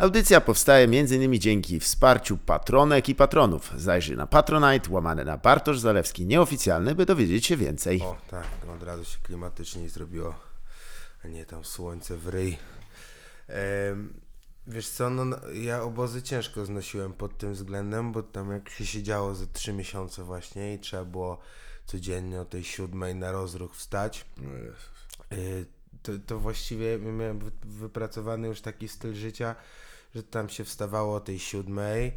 Audycja powstaje m.in. dzięki wsparciu patronek i patronów. Zajrzyj na Patronite, łamane na Bartosz Zalewski nieoficjalny, by dowiedzieć się więcej. O, tak, od razu się klimatycznie zrobiło, a nie tam słońce w ryj. Em, wiesz co, no, no, ja obozy ciężko znosiłem pod tym względem, bo tam jak się siedziało ze trzy miesiące właśnie i trzeba było codziennie o tej siódmej na rozruch wstać, y, to, to właściwie miałem wy- wypracowany już taki styl życia, że tam się wstawało o tej siódmej,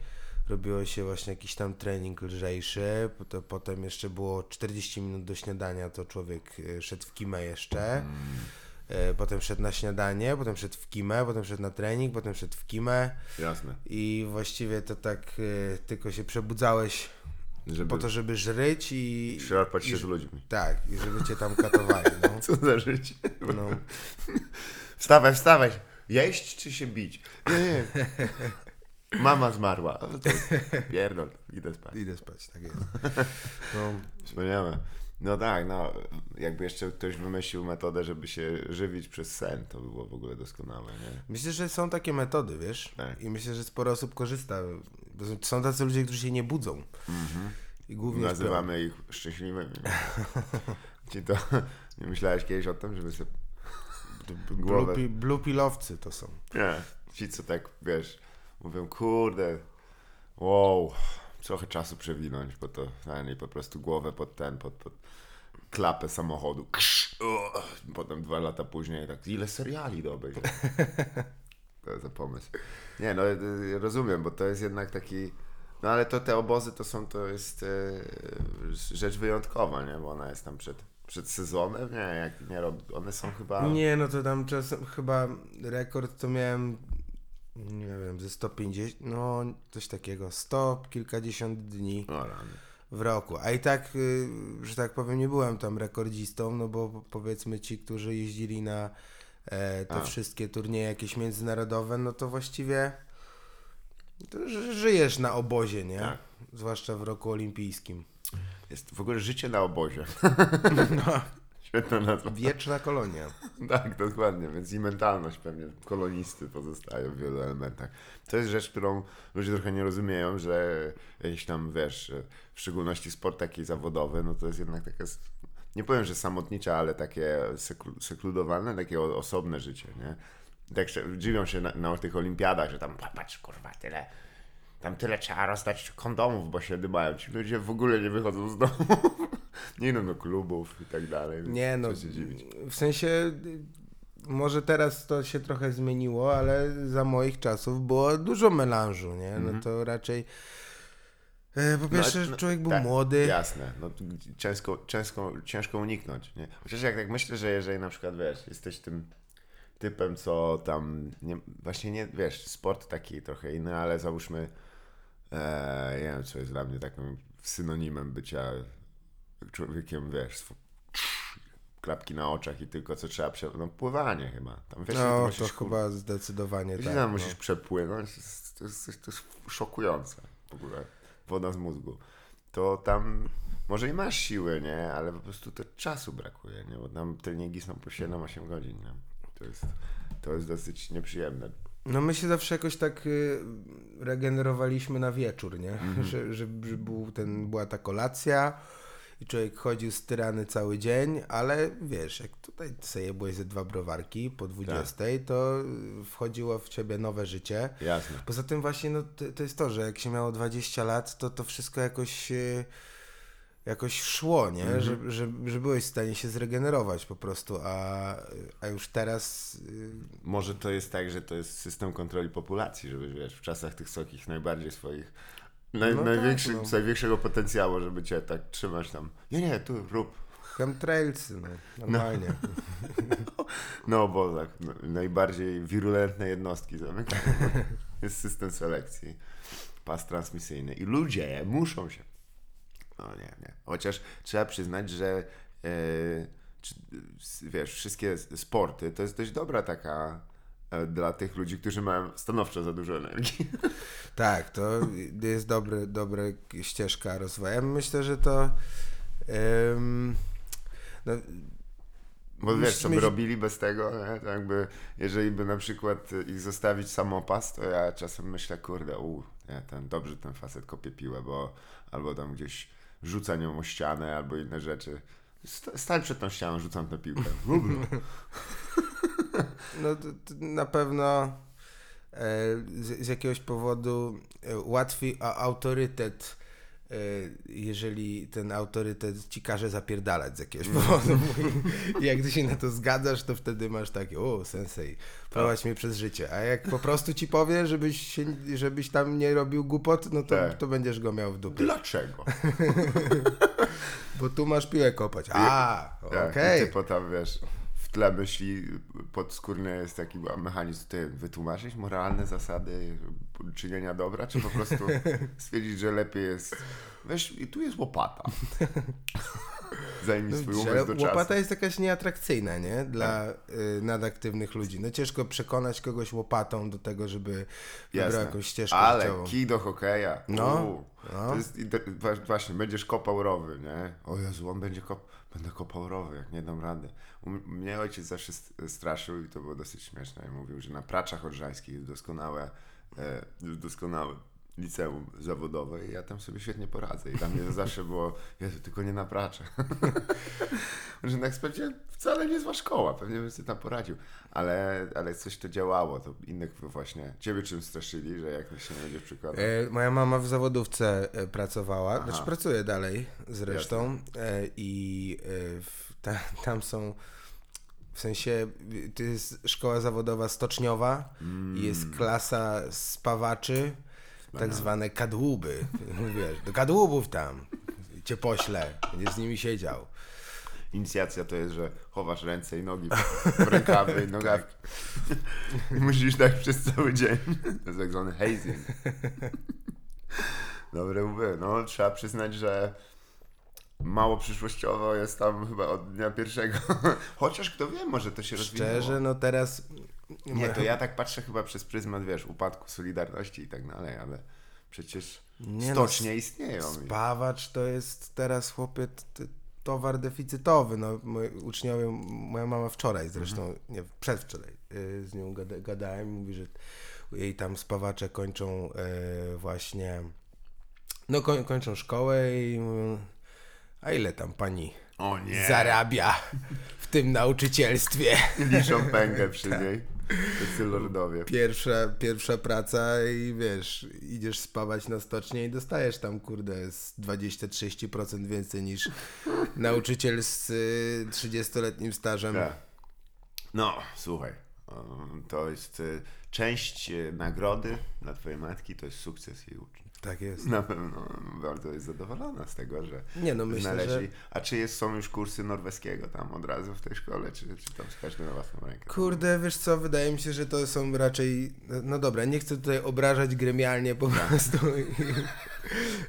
robiło się właśnie jakiś tam trening lżejszy, potem, potem jeszcze było 40 minut do śniadania, to człowiek y, szedł w kimę jeszcze, Y, potem szedł na śniadanie, potem szedł w kimę, potem szedł na trening, potem szedł w kimę Jasne. i właściwie to tak y, tylko się przebudzałeś Żeby po to, żeby żryć i... szarpać i, się z ludźmi. Tak, i żeby cię tam katowali, no. Co za życie? no. Wstawaj, wstawaj. Jeść czy się bić? Nie, nie. Mama zmarła. To Pierdol, idę spać. Idę spać, tak jest. No, Wspaniałe. No tak, no jakby jeszcze ktoś wymyślił metodę, żeby się żywić przez sen, to by było w ogóle doskonałe, nie? myślę, że są takie metody, wiesz? Tak. I myślę, że sporo osób korzysta. Są tacy ludzie, którzy się nie budzą. I głównie śpią. Nazywamy ich szczęśliwymi. Ci to nie myślałeś kiedyś o tym, żeby sobie głowę... Blue, pi- blue pilowcy to są. Nie, ci co tak, wiesz, mówią, kurde, wow, trochę czasu przewinąć, bo to fajnie, po prostu głowę pod ten, pod, pod klapę samochodu. Krz, o, potem dwa lata później tak, ile seriali do obejrzenia. To jest za pomysł. Nie, no rozumiem, bo to jest jednak taki, no ale to te obozy to są, to jest e, rzecz wyjątkowa, nie, bo ona jest tam przed, przed sezonem, nie, jak nie rob, one są chyba... Nie, no to tam czasem chyba rekord to miałem, nie wiem, ze 150, no coś takiego, 100 kilkadziesiąt dni O, rany. w roku. A i tak, y, że tak powiem, nie byłem tam rekordzistą, no bo po- powiedzmy ci, którzy jeździli na e, te A. wszystkie turnieje jakieś międzynarodowe, no to właściwie to ży- żyjesz na obozie, nie? Tak. Zwłaszcza w roku olimpijskim. Jest w ogóle życie na obozie. Świetna nazwa. Wieczna kolonia. Tak, dokładnie, więc i mentalność pewnie kolonisty pozostaje w wielu elementach. To jest rzecz, którą ludzie trochę nie rozumieją, że jakieś tam, wiesz, w szczególności sport taki zawodowy, no to jest jednak takie, nie powiem, że samotnicze, ale takie seklu- sekludowane, takie osobne życie, nie? Tak się, dziwią się na, na tych olimpiadach, że tam, patrz, kurwa, tyle, tam tyle trzeba rozdać kondomów, bo się dymają. Ci ludzie w ogóle nie wychodzą z domu. nie idą do klubów i tak dalej. Nie no, co się dziwić. w sensie może teraz to się trochę zmieniło, ale za moich czasów było dużo melanżu, nie? No to raczej e, po pierwsze Mhm. no, człowiek był tak, młody. Jasne, no ciężko, ciężko, ciężko uniknąć, nie? Chociaż jak tak myślę, że jeżeli na przykład, wiesz, jesteś tym typem, co tam, nie, właśnie nie, wiesz, sport taki trochę inny, ale załóżmy, nie wiem, co jest dla mnie takim synonimem bycia człowiekiem, wiesz, klapki na oczach i tylko co trzeba, prze... no pływanie chyba, tam wiesz, No musisz, to chyba zdecydowanie tak. tam no. musisz przepłynąć, to jest, to, jest, to jest szokujące w ogóle. Woda z mózgu. To tam może i masz siły, nie? Ale po prostu to czasu brakuje, nie? Bo tam treningi są po 7-8 godzin, nie? To jest, to jest dosyć nieprzyjemne. No my się zawsze jakoś tak y, regenerowaliśmy na wieczór, nie? Mhm. Że, że, był ten, była ta kolacja i człowiek chodził styrany cały dzień, ale wiesz, jak tutaj sobie byłeś ze dwa browarki po 20, Tak. to wchodziło w ciebie nowe życie. Jasne. Poza tym właśnie no, to, to jest to, że jak się miało 20 lat, to to wszystko jakoś y, jakoś szło, nie? Mhm. Że, że, że byłeś w stanie się zregenerować po prostu, a, a już teraz y, Może to jest tak, że to jest system kontroli populacji, żeby wiesz, w czasach tych takich najbardziej swoich naj, No tak, największych, no. największego potencjału, żeby cię tak trzymać tam. Nie, nie, tu rób. Chemtrailsy, no, normalnie. No bo tak, no, najbardziej wirulentne jednostki zamykają. Jest system selekcji, pas transmisyjny i ludzie muszą się. No nie, nie. Chociaż trzeba przyznać, że czy, s- wiesz, wszystkie sporty to jest dość dobra taka e, dla tych ludzi, którzy mają stanowczo za dużo energii. Tak, to jest dobry, dobra ścieżka rozwoju. Ja myślę, że to em, no, Bo wiesz, co by robili bez tego, nie? Jakby, jeżeli by na przykład ich zostawić samopas, to ja czasem myślę, kurde, u, nie, ten, dobrze ten facet kopie piłę, bo albo tam gdzieś rzuca nią o ścianę, albo inne rzeczy. Sta- Stań przed tą ścianą, rzucam tę piłkę. No to, to na pewno e, z, z jakiegoś powodu e, łatwiej o autorytet, jeżeli ten autorytet ci każe zapierdalać z jakiegoś powodu. I jak ty się na to zgadzasz, to wtedy masz takie, o sensei, prowadź mnie przez życie. A jak po prostu ci powie, żebyś, się, żebyś tam nie robił głupot, no to, Tak. to będziesz go miał w dupie. Dlaczego? Bo tu masz piłę kopać. A, Tak, okej. I ty potem, wiesz, tle myśli podskórnie jest taki mechanizm, ty wytłumaczyć moralne zasady czynienia dobra, czy po prostu stwierdzić, że lepiej jest, weź, i tu jest łopata. Zajmij swój Że umysł do czasu. łopata jest jakaś nieatrakcyjna, nie? Dla y, nadaktywnych ludzi. No ciężko przekonać kogoś łopatą do tego, żeby wybrał jakąś ścieżkę Ale życiową. kij do hokeja. No, no. To jest, właśnie, będziesz kopał rowy, nie? O Jezu, on będzie kop... Będę kopał rowy, jak nie dam rady. U mnie ojciec zawsze st- straszył i to było dosyć śmieszne. I mówił, że na praczach odrzańskich jest doskonałe, e, doskonałe liceum zawodowe i ja tam sobie świetnie poradzę. I dla mnie to zawsze było, Jezu, tylko nie na pracze. że na ekspercie wcale nie zła szkoła, pewnie bym sobie tam poradził. Ale, ale coś to działało, to innych właśnie, ciebie czym straszyli, że jak się nie będziesz przykładał. E, moja mama w zawodówce e, pracowała, znaczy pracuje dalej zresztą e, i e, w, ta, tam są w sensie to jest szkoła zawodowa stoczniowa i jest klasa spawaczy, tak zwane kadłuby. Wiesz, do kadłubów tam cię poślę, będziesz z nimi siedział. Inicjacja to jest, że chowasz ręce i nogi w rękawy i nogawki. I musisz tak przez cały dzień. To jest tak zwany hazing. Dobre mówię. No, trzeba przyznać, że mało przyszłościowo jest tam chyba od dnia pierwszego. Chociaż kto wie, może to się rozwinęło. Szczerze, no teraz Nie, to ja tak patrzę chyba przez pryzmat, wiesz, upadku Solidarności i tak dalej, ale przecież Nie no, stocznie istnieją. Spawacz to jest teraz chłopie towar deficytowy. No, moi uczniowie, moja mama wczoraj zresztą, nie, przedwczoraj y, z nią gada, gadałem, mówi, że jej tam spawacze kończą y, właśnie, no koń, kończą szkołę i a ile tam pani zarabia w tym nauczycielstwie? Liczą pęgę przy Tak. niej. Tacy lordowie. Pierwsza, pierwsza praca i wiesz, idziesz spawać na stocznie i dostajesz tam, kurde, z 20-30% więcej niż nauczyciel z y, 30-letnim stażem. Tak. No, słuchaj. um, To jest y, część y, nagrody dla twojej matki, to jest sukces jej uczniów. Tak jest. Na pewno bardzo jest zadowolona z tego, że Nie no, myślę, znaleźli. że... A czy jest, są już kursy norweskiego tam od razu w tej szkole, czy, czy tam z każdy na własną rękę? Kurde, wiesz co, wydaje mi się, że to są raczej... no- dobra, nie chcę tutaj obrażać gremialnie po prostu.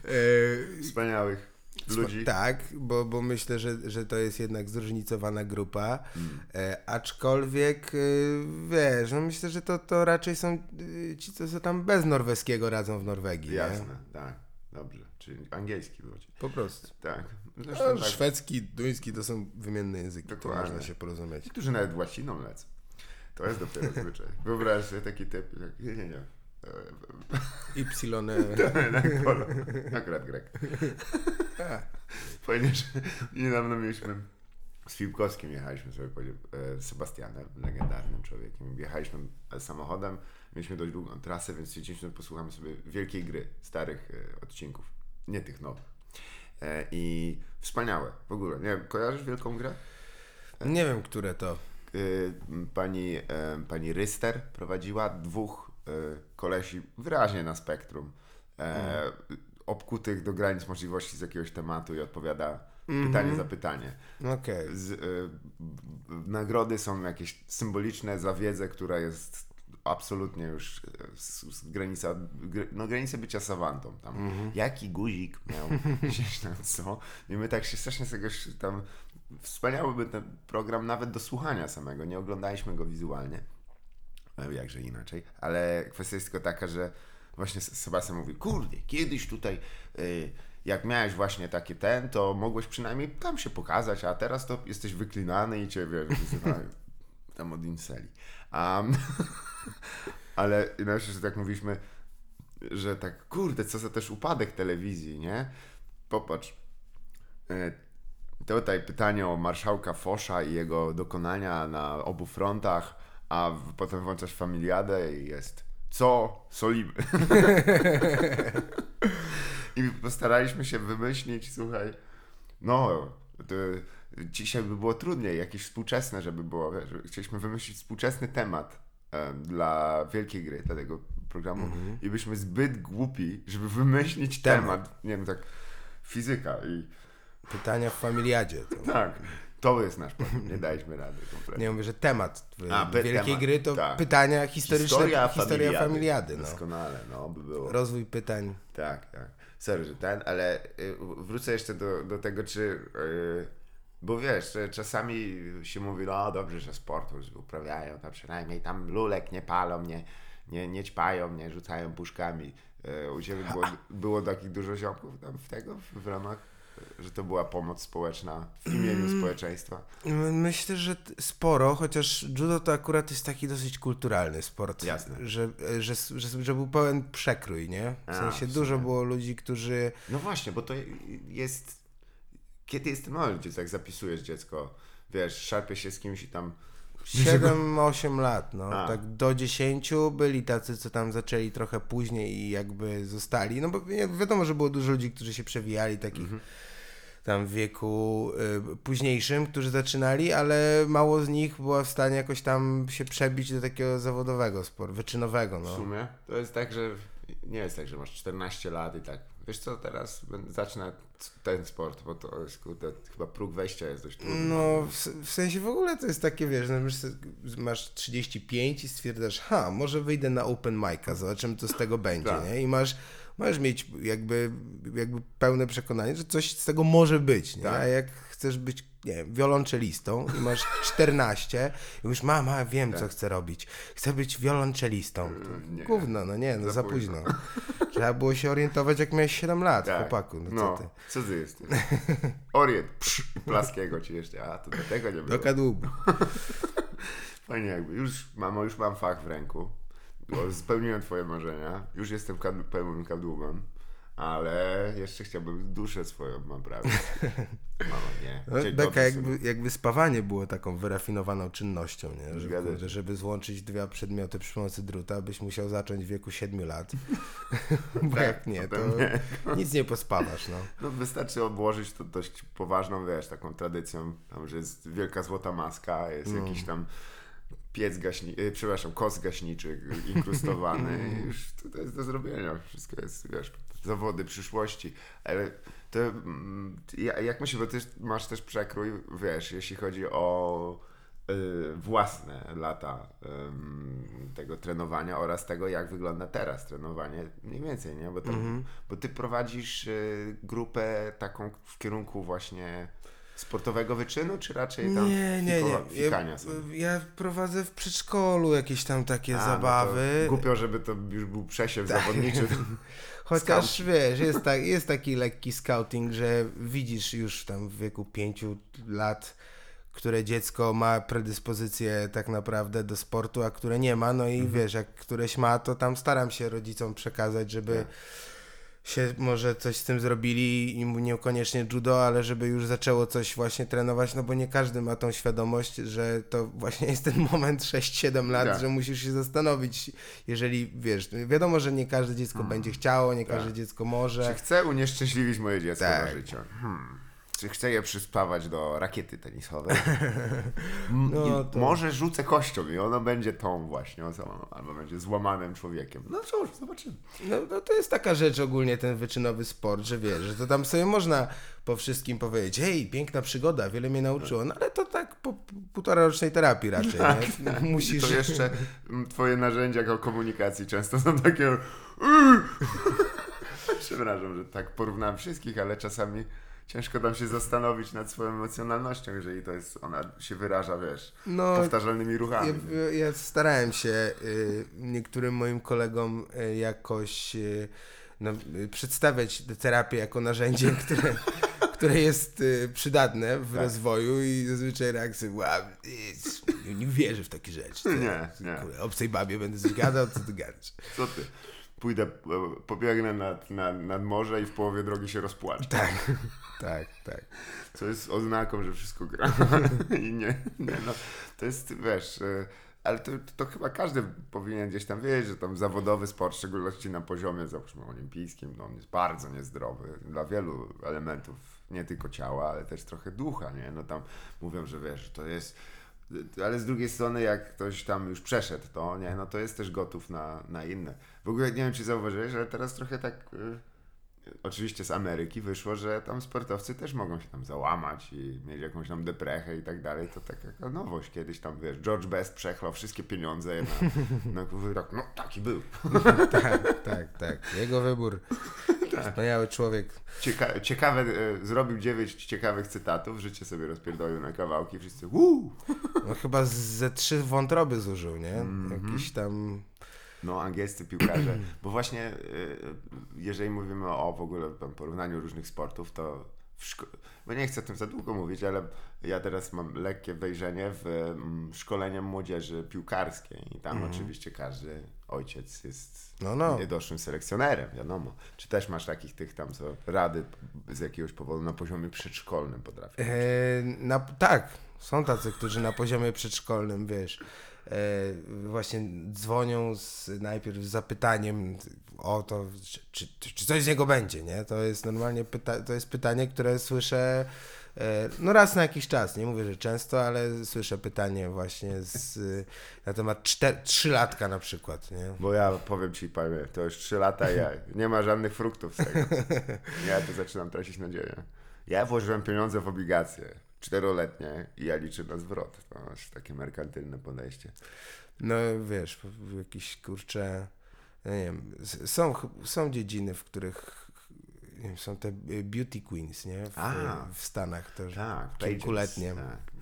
E, Wspaniałych ludzi. Tak, bo, bo myślę, że, że to jest jednak zróżnicowana grupa. Mm. E, aczkolwiek, y, wiesz, no myślę, że to, to raczej są y, ci, co sobie tam bez norweskiego radzą w Norwegii. nie? Jasne, tak. Dobrze. Czyli angielski ludzi. Po prostu. Tak. No, tak. Szwedzki, duński to są wymienne języki, to Dokładnie. można się porozumieć. Niektórzy nawet łaciną lecą. To jest dopiero zwyczaj. Wyobraź sobie taki typ, jak, nie, nie, nie. E, Ypsilone. Tak, polo. Akurat Grek. Fajnie, że niedawno mieliśmy z Filipkowskim jechaliśmy sobie e, Sebastianem, legendarnym człowiekiem. Jechaliśmy samochodem, mieliśmy dość długą trasę, więc stwierdziliśmy, że posłuchamy sobie wielkiej gry, starych e, odcinków, nie tych nowych. E, I wspaniałe, w ogóle. Nie kojarzysz wielką grę? Nie wiem, które to. y, pani, e, pani Ryster prowadziła dwóch e, kolesi wyraźnie na spektrum, e, obkutych do granic możliwości z jakiegoś tematu i odpowiada pytanie za pytanie. Okej. Z, b- nagrody są jakieś symboliczne za wiedzę, która jest absolutnie już e, z, z granica, gr, no granicę bycia sawantą tam. Jaki guzik miał gdzieś tam co? I my tak się strasznie z tego ś- tam wspaniały był ten program nawet do słuchania samego, nie oglądaliśmy go wizualnie. E, Jakże inaczej, ale kwestia jest tylko taka, że właśnie Sebastian mówi, kurde, kiedyś tutaj y, jak miałeś właśnie takie ten, to mogłeś przynajmniej tam się pokazać, a teraz to jesteś wyklinany i cię, wiesz, wyzywają tam od inceli. Um, ale inaczej, że tak mówiliśmy, że tak, kurde, co za też upadek telewizji, nie? Popatrz, e, tutaj pytanie o marszałka Fosza i jego dokonania na obu frontach, a potem włączasz familiadę i jest co? Solimy. I postaraliśmy się wymyślić, słuchaj, no, to dzisiaj by było trudniej, jakieś współczesne, żeby było, wiesz, chcieliśmy wymyślić współczesny temat em, dla wielkiej gry, dla tego programu i byliśmy zbyt głupi, żeby wymyślić Temat. temat, nie wiem, tak fizyka i Pytania w familiadzie. To. tak, to jest nasz problem, nie daliśmy rady kompletnie. Nie mówię, że temat A, wielkiej temat, gry to tak. pytania historyczne, historia, familiady. familiady. no. Doskonale, no, by było. Rozwój pytań. Tak, tak. Sorry, że ten, ale y, wrócę jeszcze do, do tego, czy. Y, bo wiesz, czasami się mówi, no dobrze, że sport uprawiają, to przynajmniej tam lulek nie palą, nie, nie, nie ćpają, nie rzucają puszkami. Y, u Ciebie było, było takich dużo ziomków tam w tego, w, ramach, że to była pomoc społeczna w imieniu społeczeństwa. My- Myślę, że sporo, chociaż judo to akurat jest taki dosyć kulturalny sport. Jasne. Że, że, że, że był pełen przekrój, nie? W A, sensie w dużo było ludzi, którzy... No właśnie, bo to jest. Kiedy jest ten moment, gdzie tak zapisujesz dziecko, wiesz, szarpie się z kimś i tam. 7-8 lat, no. A. Tak do 10 byli tacy, co tam zaczęli trochę później i jakby zostali. No bo wi- wiadomo, że było dużo ludzi, którzy się przewijali, takich Mhm. tam w wieku y, późniejszym, którzy zaczynali, ale mało z nich było w stanie jakoś tam się przebić do takiego zawodowego sportu, wyczynowego, W no. sumie to jest tak, że nie jest tak, że masz 14 lat i tak. Wiesz co, teraz zacznę ten sport, bo to jest kurde, chyba próg wejścia jest dość trudny. No, w, w sensie w ogóle to jest takie, wiesz, no, masz, masz 35 i stwierdzasz, ha, może wyjdę na open mic'a, zobaczymy, co z tego będzie, Tak. nie? I masz, możesz mieć jakby, jakby pełne przekonanie, że coś z tego może być, nie? Tak. A jak chcesz być, nie wiem, wiolonczelistą i masz 14 i mówisz, mama, wiem, co chcę robić. Chcę być wiolonczelistą. Tak. nie. Gówno, no nie, no Za za, późno. późno. Trzeba było się orientować, jak miałeś 7 lat, Tak. chłopaku, no, no co ty? co ty jesteś? Orient, psz, plaskiego ci jeszcze, a to do tego nie było. Do kadłubu. Fajnie jakby, już mamo, już mam fach w ręku, bo spełniłem twoje marzenia, już jestem kad- pełnym kadłubem, ale jeszcze chciałbym duszę swoją naprawić. Mamo, nie. No, Taka jakby, jakby spawanie było taką wyrafinowaną czynnością, nie? Że, Zgadza się. kurde, żeby złączyć dwa przedmioty przy pomocy druta, byś musiał zacząć w wieku 7 lat. Bo Tak, jak nie, to nie. nic nie pospawasz, no. No wystarczy obłożyć to dość poważną, wiesz, taką tradycją, tam, że jest wielka złota maska, jest No. jakiś tam piec gaśniczy, e, przepraszam, kos gaśniczy inkrustowany już to, to jest do zrobienia. Wszystko jest, wiesz, zawody przyszłości. Ale to, mm, ja- jak myślę, bo ty masz też przekrój, wiesz, jeśli chodzi o y, własne lata ym, tego trenowania oraz tego, jak wygląda teraz trenowanie, mniej więcej, nie? Bo, to, Mhm. bo ty prowadzisz y, grupę taką w kierunku właśnie sportowego wyczynu, czy raczej tam Nie, nie, nie. fikania Ja, ja prowadzę w przedszkolu jakieś tam takie A, no zabawy. głupio, żeby to już był przesiew Tak. zawodniczy. Chociaż wiesz, jest, tak, jest taki lekki scouting, że widzisz już tam w wieku pięciu lat, które dziecko ma predyspozycję tak naprawdę do sportu, a które nie ma. No i Mhm. wiesz, jak któreś ma, to tam staram się rodzicom przekazać, żeby Tak. Się może coś z tym zrobili i niekoniecznie judo, ale żeby już zaczęło coś właśnie trenować, no bo nie każdy ma tą świadomość, że to właśnie jest ten moment 6-7 lat, Tak. że musisz się zastanowić, jeżeli wiesz, wiadomo, że nie każde dziecko będzie chciało, nie każde dziecko Czy może. chcę unieszczęśliwić moje dziecko Tak. na życie? Hmm. Czy chcę je przyspawać do rakiety tenisowej? No to- Może rzucę kością i ono będzie tą właśnie osobą, albo będzie złamanym człowiekiem. No cóż, zobaczymy. No, no to jest taka rzecz ogólnie ten wyczynowy sport, że wiesz, że to tam sobie można po wszystkim powiedzieć, hej, piękna przygoda, wiele mnie nauczyło, no ale to tak po półtora rocznej terapii raczej? Musisz... Tak, I to jeszcze twoje narzędzia do komunikacji często są takie... Przepraszam, że tak porównałem wszystkich, ale czasami ciężko nam się zastanowić nad swoją emocjonalnością, jeżeli to jest, ona się wyraża, wiesz, No, powtarzalnymi ruchami. Ja, ja starałem się y, niektórym moim kolegom y, jakoś y, no, y, przedstawiać tę terapię jako narzędzie, które, które jest y, przydatne w Tak. rozwoju i zazwyczaj reakcje, wow, nie wierzę w takie rzeczy. Nie, nie. Kurde, Obcej babie będę coś gadał, co ty gadasz? Co ty? Pójdę, e, pobiegnę nad, nad, nad morze i w połowie drogi się rozpłaczę. Tak, tak, tak. Co jest oznaką, że wszystko gra. I nie, nie no. To jest, wiesz, e, ale to, to chyba każdy powinien gdzieś tam wiedzieć, że tam zawodowy sport, w szczególności na poziomie, załóżmy, olimpijskim, no on jest bardzo niezdrowy dla wielu elementów, nie tylko ciała, ale też trochę ducha, nie? No tam mówią, że wiesz, to jest ale z drugiej strony, jak ktoś tam już przeszedł to, nie, no to jest też gotów na, na inne. W ogóle nie wiem, czy zauważyłeś, ale teraz trochę tak, y, oczywiście z Ameryki wyszło, że tam sportowcy też mogą się tam załamać i mieć jakąś tam deprechę i tak dalej. To taka jaka nowość. Kiedyś tam, wiesz, George Best przechlał wszystkie pieniądze na, na tak, no taki był. Tak, tak, tak. Jego wybór. Wspaniały człowiek. Cieka ciekawe, y, zrobił dziewięć ciekawych cytatów, życie sobie rozpierdolił na kawałki, wszyscy wuu! No chyba ze trzy wątroby zużył, nie? Mhm. Jakiś tam... No, angielscy piłkarze. Bo właśnie, y, jeżeli mówimy o w ogóle porównaniu różnych sportów, to bo nie chcę o tym za długo mówić, ale ja teraz mam lekkie wejrzenie w mm, szkolenie młodzieży piłkarskiej i tam oczywiście każdy ojciec jest No, no. niedoszłym selekcjonerem, wiadomo. Czy też masz takich tych tam, co rady z jakiegoś powodu na poziomie przedszkolnym potrafią? E, na, tak, są tacy, którzy na poziomie przedszkolnym, wiesz, e, właśnie dzwonią z, najpierw z zapytaniem o to, czy, czy, czy coś z niego będzie, nie? To jest normalnie pyta, to jest pytanie, które słyszę e, no raz na jakiś czas, nie mówię, że często, ale słyszę pytanie właśnie z, na temat czter, trzylatka na przykład, nie? Bo ja powiem ci, panie, to już 3 lata ja, nie ma żadnych fruktów z tego. Ja to zaczynam tracić nadzieję. Ja włożyłem pieniądze w obligacje czteroletnie i ja liczę na zwrot. To jest takie merkantylne podejście. No wiesz, jakieś kurcze, no nie wiem, są, są dziedziny, w których nie wiem, są te y, beauty queens, nie? W, A. w Stanach też. Tak, kilkuletnie. Tak.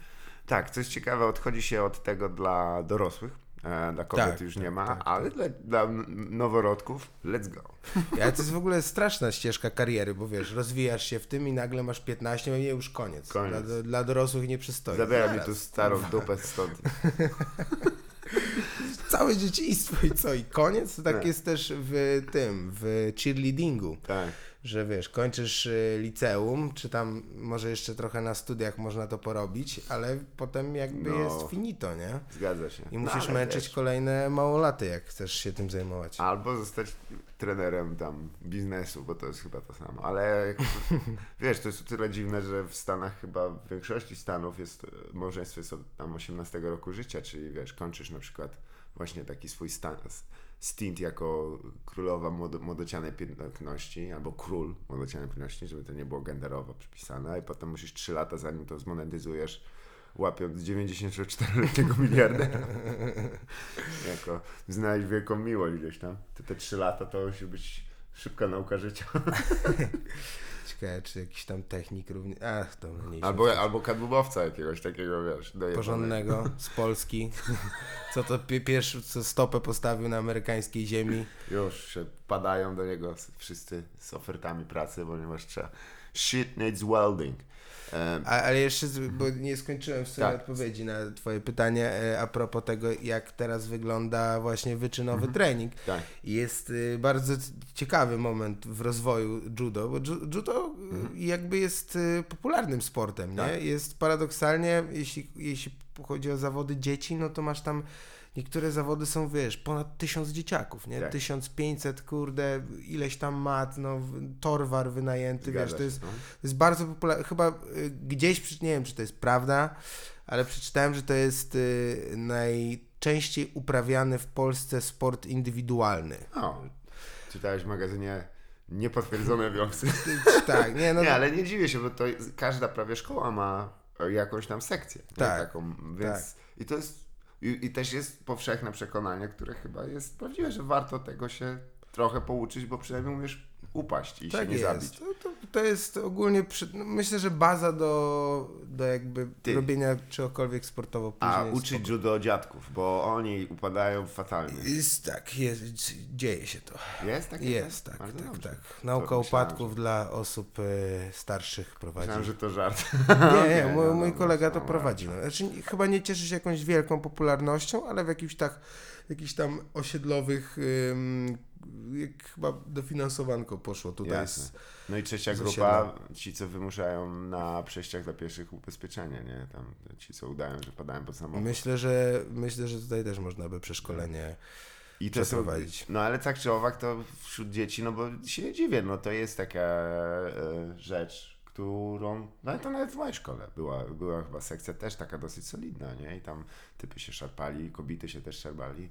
tak, co jest ciekawe, odchodzi się od tego dla dorosłych. E, Dla kobiet Tak, już tak, nie ma, tak, ale dla, dla noworodków, let's go. Ale to jest w ogóle straszna ścieżka kariery, bo wiesz, rozwijasz się w tym i nagle masz 15, i już koniec. Koniec. Dla, dla dorosłych nie przystoi. Zabiera mi tu starą dupę stąd. Całe dzieciństwo i co? I koniec? Tak Tak. jest też w tym, w cheerleadingu. Tak. Że wiesz, kończysz y, liceum, czy tam może jeszcze trochę na studiach można to porobić, ale potem jakby No. jest finito, nie? Zgadza się. I No, musisz ale męczyć wiesz, kolejne małolaty, jak chcesz się tym zajmować. Albo zostać trenerem tam biznesu, bo to jest chyba to samo. Ale wiesz, to jest o tyle dziwne, że w Stanach chyba w większości Stanów jest małżeństwo jest od tam 18 roku życia, czyli wiesz, kończysz na przykład właśnie taki swój stan, stint jako królowa młodocianej piękności, albo król młodocianej piękności, żeby to nie było genderowo przypisane, i potem musisz 3 lata zanim to zmonetyzujesz, łapiąc 94-letniego miliardera. jako znaleźć wielką miłość gdzieś tam. To te 3 lata to musi być szybka nauka życia. Ciekawe, czy jakiś tam technik również. Ach, to. Albo, albo kadłubowca jakiegoś takiego, wiesz, dojebanego. porządnego z Polski. Co to pi- pierwszy, co stopę postawił na amerykańskiej ziemi. Już się padają do niego wszyscy z ofertami pracy, ponieważ trzeba. Shit needs welding. A, ale jeszcze, bo nie skończyłem w sumie Tak. odpowiedzi na twoje pytanie e, a propos tego, jak teraz wygląda właśnie wyczynowy trening. tak. Jest y, bardzo ciekawy moment w rozwoju judo, bo ju- judo y, jakby jest y, popularnym sportem, nie? Tak. Jest paradoksalnie, jeśli, jeśli chodzi o zawody dzieci, no to masz tam niektóre zawody są, wiesz, ponad tysiąc dzieciaków, nie? Tak. 1500, kurde, ileś tam mat, no, torwar wynajęty, wiesz, Zgadza to się, jest, no. to jest bardzo popularne, chyba y, gdzieś, nie wiem, czy to jest prawda, ale przeczytałem, że to jest y, najczęściej uprawiany w Polsce sport indywidualny. O, czytałeś w magazynie Niepotwierdzone wioksy. tak, nie, no nie, to- ale nie dziwię się, bo to każda prawie szkoła ma jakąś tam sekcję. nie? Tak, Taką, więc I to jest, i, i też jest powszechne przekonanie, które chyba jest prawdziwe, że warto tego się trochę pouczyć, bo przynajmniej umiesz upaść i się tak nie jest. zabić. To, to to jest ogólnie, przy, no myślę, że baza do, do jakby Ty. robienia czegokolwiek sportowo później. A uczyć judo dziadków, bo oni upadają fatalnie. Jest tak, jest, dzieje się to. Jest takie? Jest, tak, tak, dobrze. tak. Nauka To myślałem, upadków dla osób e, starszych prowadzi. Myślałem, że to żart. Nie, nie, mój, no mój kolega to no, prowadzi. No. Znaczy, chyba nie cieszy się jakąś wielką popularnością, ale w jakimś tak, jakichś tam osiedlowych, ym, jak chyba dofinansowanko poszło tutaj. Jasne. Z, No i trzecia grupa, ci co wymuszają na przejściach dla pieszych ubezpieczenie, nie? Tam ci co udają, że padają pod samochód. myślę, że myślę, że tutaj też można by przeszkolenie. I to są, przeprowadzić. no ale tak czy owak to wśród dzieci, no bo się nie dziwię, no to jest taka e, rzecz, którą, no to nawet w mojej szkole była, była chyba sekcja też taka dosyć solidna, nie? I tam typy się szarpali, kobiety się też szarpali.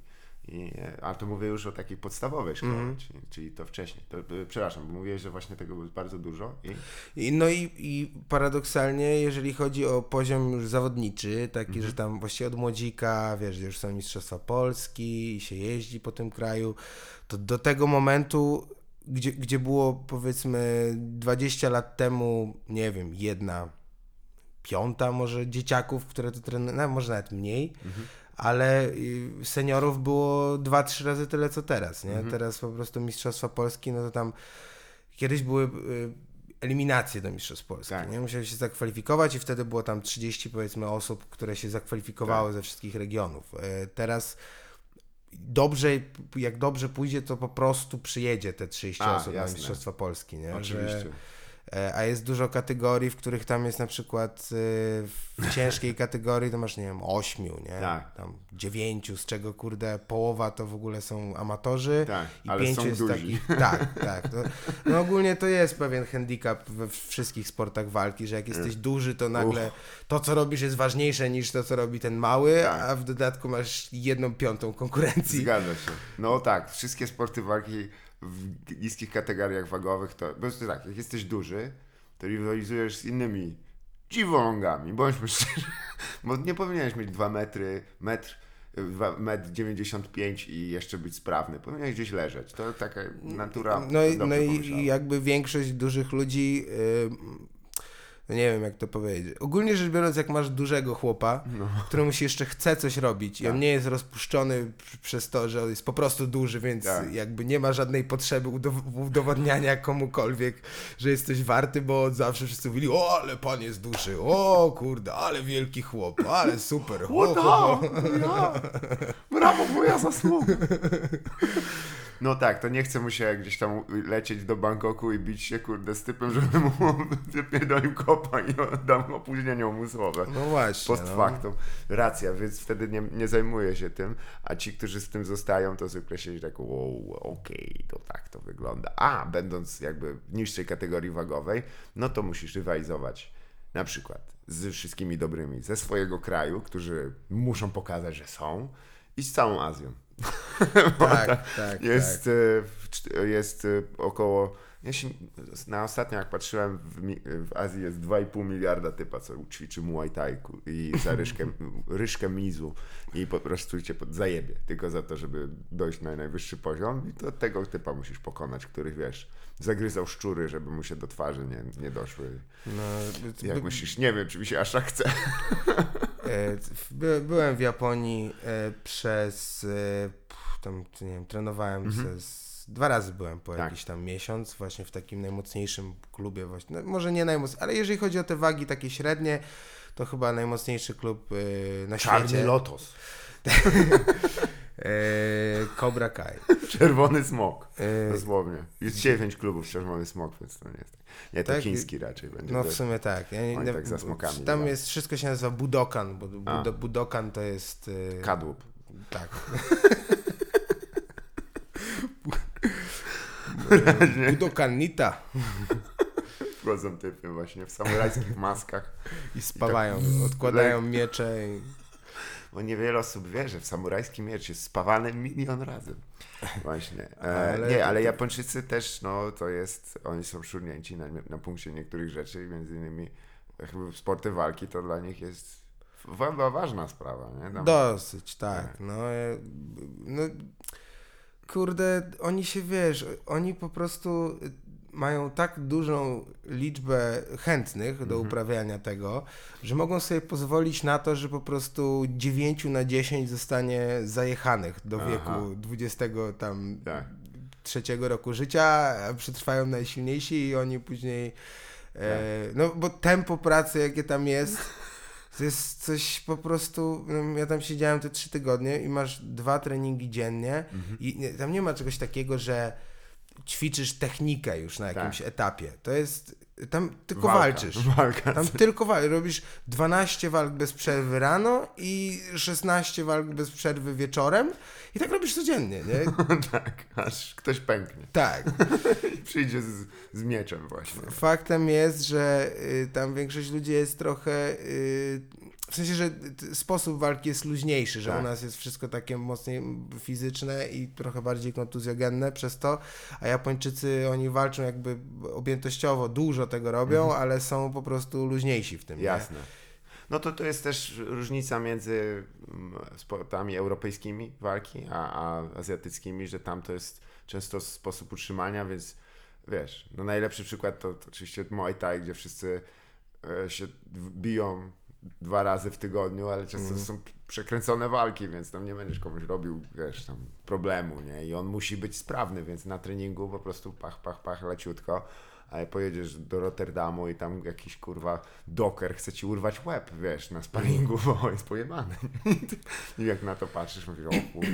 I, e, a to mówię już o takiej podstawowej szkole, Mhm. czyli, czyli to wcześniej. To, e, przepraszam, bo mówiłeś, że właśnie tego było bardzo dużo i I, no i, i paradoksalnie, jeżeli chodzi o poziom już zawodniczy, taki, Mhm. że tam właściwie od młodzika, wiesz, już są Mistrzostwa Polski i się jeździ po tym kraju, to do tego momentu, gdzie, gdzie było powiedzmy 20 lat temu, nie wiem, jedna piąta może dzieciaków, które to trenują, no, może nawet mniej, ale y, seniorów było 2-3 razy tyle co teraz, nie? Teraz po prostu Mistrzostwa Polski, no to tam kiedyś były y, eliminacje do Mistrzostw Polski, Tak. nie? Musiałeś się zakwalifikować i wtedy było tam 30 powiedzmy osób, które się zakwalifikowały Tak. ze wszystkich regionów. E, Teraz dobrze, jak dobrze pójdzie, to po prostu przyjedzie te 30 A, osób na jasne. Mistrzostwa Polski, nie? oczywiście. Że, a jest dużo kategorii, w których tam jest na przykład e, w ciężkiej kategorii to masz, nie wiem, ośmiu, nie? Tak. Tam dziewięciu, z czego kurde połowa to w ogóle są amatorzy Tak, i ale pięciu są jest duzi. takich. Tak, tak. To, no ogólnie to jest pewien handicap we wszystkich sportach walki, że jak jesteś duży, to nagle to, co robisz, jest ważniejsze niż to, co robi ten mały, Tak. a w dodatku masz jedną piątą konkurencji. Zgadza się. No tak, wszystkie sporty walki w niskich kategoriach wagowych to, bo jest tak, jak jesteś duży, to rywalizujesz z innymi dziwolągami, bądźmy szczerzy, bo nie powinieneś mieć 2 metry, metr, dwa- metr 95 i jeszcze być sprawny, powinieneś gdzieś leżeć, to taka natura No i, no i jakby większość dużych ludzi, yy, no nie wiem jak to powiedzieć. Ogólnie rzecz biorąc, jak masz dużego chłopa, No. któremu się jeszcze chce coś robić i on Tak. nie jest rozpuszczony przez to, że on jest po prostu duży, więc Tak. jakby nie ma żadnej potrzeby udow- udowodniania komukolwiek, że jest coś warty, bo zawsze wszyscy mówili, o ale pan jest duży, o kurde, ale wielki chłop, ale super. Ho, ho, ho. Ja. Brawo, moja zasługa. No tak, to nie chce mu się gdzieś tam lecieć do Bangkoku i bić się, kurde, z typem, żeby mu wypierdolił kopa i dam opóźnienie umysłowe. No właśnie. Post no. factum. Racja, więc wtedy nie, nie zajmuje się tym, a ci, którzy z tym zostają, to zwykle się tak, wow, okej, to tak to wygląda. A, będąc jakby w niższej kategorii wagowej, no to musisz rywalizować na przykład z wszystkimi dobrymi ze swojego kraju, którzy muszą pokazać, że są i z całą Azją. Tak, tak, Jest, tak. w czt- jest e, około. Ja się, na ostatnio, jak patrzyłem, w, w Azji jest 2,5 miliarda typa, co ćwiczy Muay Thai i za ryżkę, ryżkę mizu i po prostu cię pod zajebie, tylko za to, żeby dojść na najwyższy poziom i to tego typa musisz pokonać, których wiesz, zagryzał szczury, żeby mu się do twarzy nie, nie doszły. No, Jak myślisz? Nie wiem, czy mi się aż tak chce. E, By, byłem w Japonii e, przez e, tam, nie wiem, trenowałem ze, z, dwa razy byłem po Tak. jakiś tam miesiąc właśnie w takim najmocniejszym klubie właśnie, no, może nie najmocniejszym, ale jeżeli chodzi o te wagi takie średnie, to chyba najmocniejszy klub na świecie. Lotos. E, Cobra Kai. Czerwony smok. E, Dosłownie. Jest dziewięć klubów czerwony smok, więc to nie jest. Nie, to Tak, chiński raczej będzie. no w sumie tak. Ja, nie- Oni tak za smokami Tam jest, wszystko się nazywa Budokan, bo Budokan to jest... e, Kadłub. Tak. Budokan Nita. Wchodzą typy właśnie w samurajskich maskach. I spawają, tak odkładają miecze i... Bo niewiele osób wie, że w samurajski miecz jest spawany milion razy. Właśnie. E, Ale- nie, ale Japończycy też, no to jest, oni są szurnięci na, na punkcie niektórych rzeczy, między innymi chyba sporty walki to dla nich jest wa- ważna sprawa, nie? Tam- Dosyć, tak. No, e, no, kurde, oni się, wiesz, oni po prostu... mają tak dużą liczbę chętnych do Mhm. uprawiania tego, że mogą sobie pozwolić na to, że po prostu 9 na 10 zostanie zajechanych do Aha. wieku 20 tam Tak. trzeciego roku życia, przetrwają najsilniejsi i oni później. E, Tak. no bo tempo pracy, jakie tam jest, to jest coś po prostu. no, Ja tam siedziałem te trzy tygodnie i masz dwa treningi dziennie Mhm. i tam nie ma czegoś takiego, że ćwiczysz technikę już na jakimś etapie. To jest. Tam tylko Tak. Walka. walczysz. Walka. Tam tylko walczysz. Robisz 12 walk bez przerwy rano i 16 walk bez przerwy wieczorem i tak robisz codziennie, nie? tak, aż ktoś pęknie. Tak. Przyjdzie z, z mieczem właśnie. Faktem jest, że y, tam większość ludzi jest trochę. Y, w sensie, że sposób walki jest luźniejszy, że Tak. u nas jest wszystko takie mocniej fizyczne i trochę bardziej kontuzjogenne przez to, a Japończycy oni walczą jakby objętościowo, dużo tego robią, ale są po prostu luźniejsi w tym. nie? Mhm. Jasne. No to to jest też różnica między mm, sportami europejskimi walki, a, a azjatyckimi, że tam to jest często sposób utrzymania, więc wiesz, no najlepszy przykład to, to oczywiście Muay Thai, gdzie wszyscy e, się biją dwa razy w tygodniu, ale często Mhm. są przekręcone walki, więc tam nie będziesz komuś robił, wiesz, tam problemu, nie? I on musi być sprawny, więc na treningu po prostu pach, pach, pach, leciutko. Ale pojedziesz do Rotterdamu i tam jakiś kurwa doker chce ci urwać łeb, wiesz, na sparingu, bo jest pojebany. I jak na to patrzysz, mówisz, o kurwa,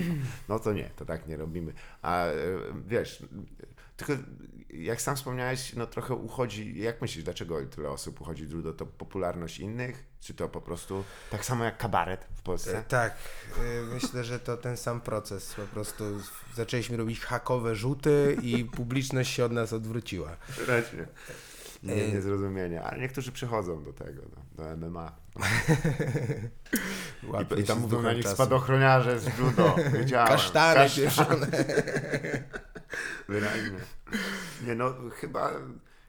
no to nie, to tak nie robimy. A e, wiesz, tylko jak sam wspomniałeś, no trochę uchodzi, jak myślisz, dlaczego tyle osób uchodzi do to popularność innych? Czy to po prostu tak samo jak kabaret w E, Polsce? Tak, y, myślę, że to ten sam proces. Po prostu zaczęliśmy robić hakowe rzuty i publiczność się od nas odwróciła. Raczej. Nie, E, niezrozumienie, ale niektórzy przychodzą do tego, do MMA. I, I tam mówią na nich czasu. spadochroniarze z judo. Wiedziałem. Kasztany Kasztan- pieszone. Wyraźnie. Nie no, chyba,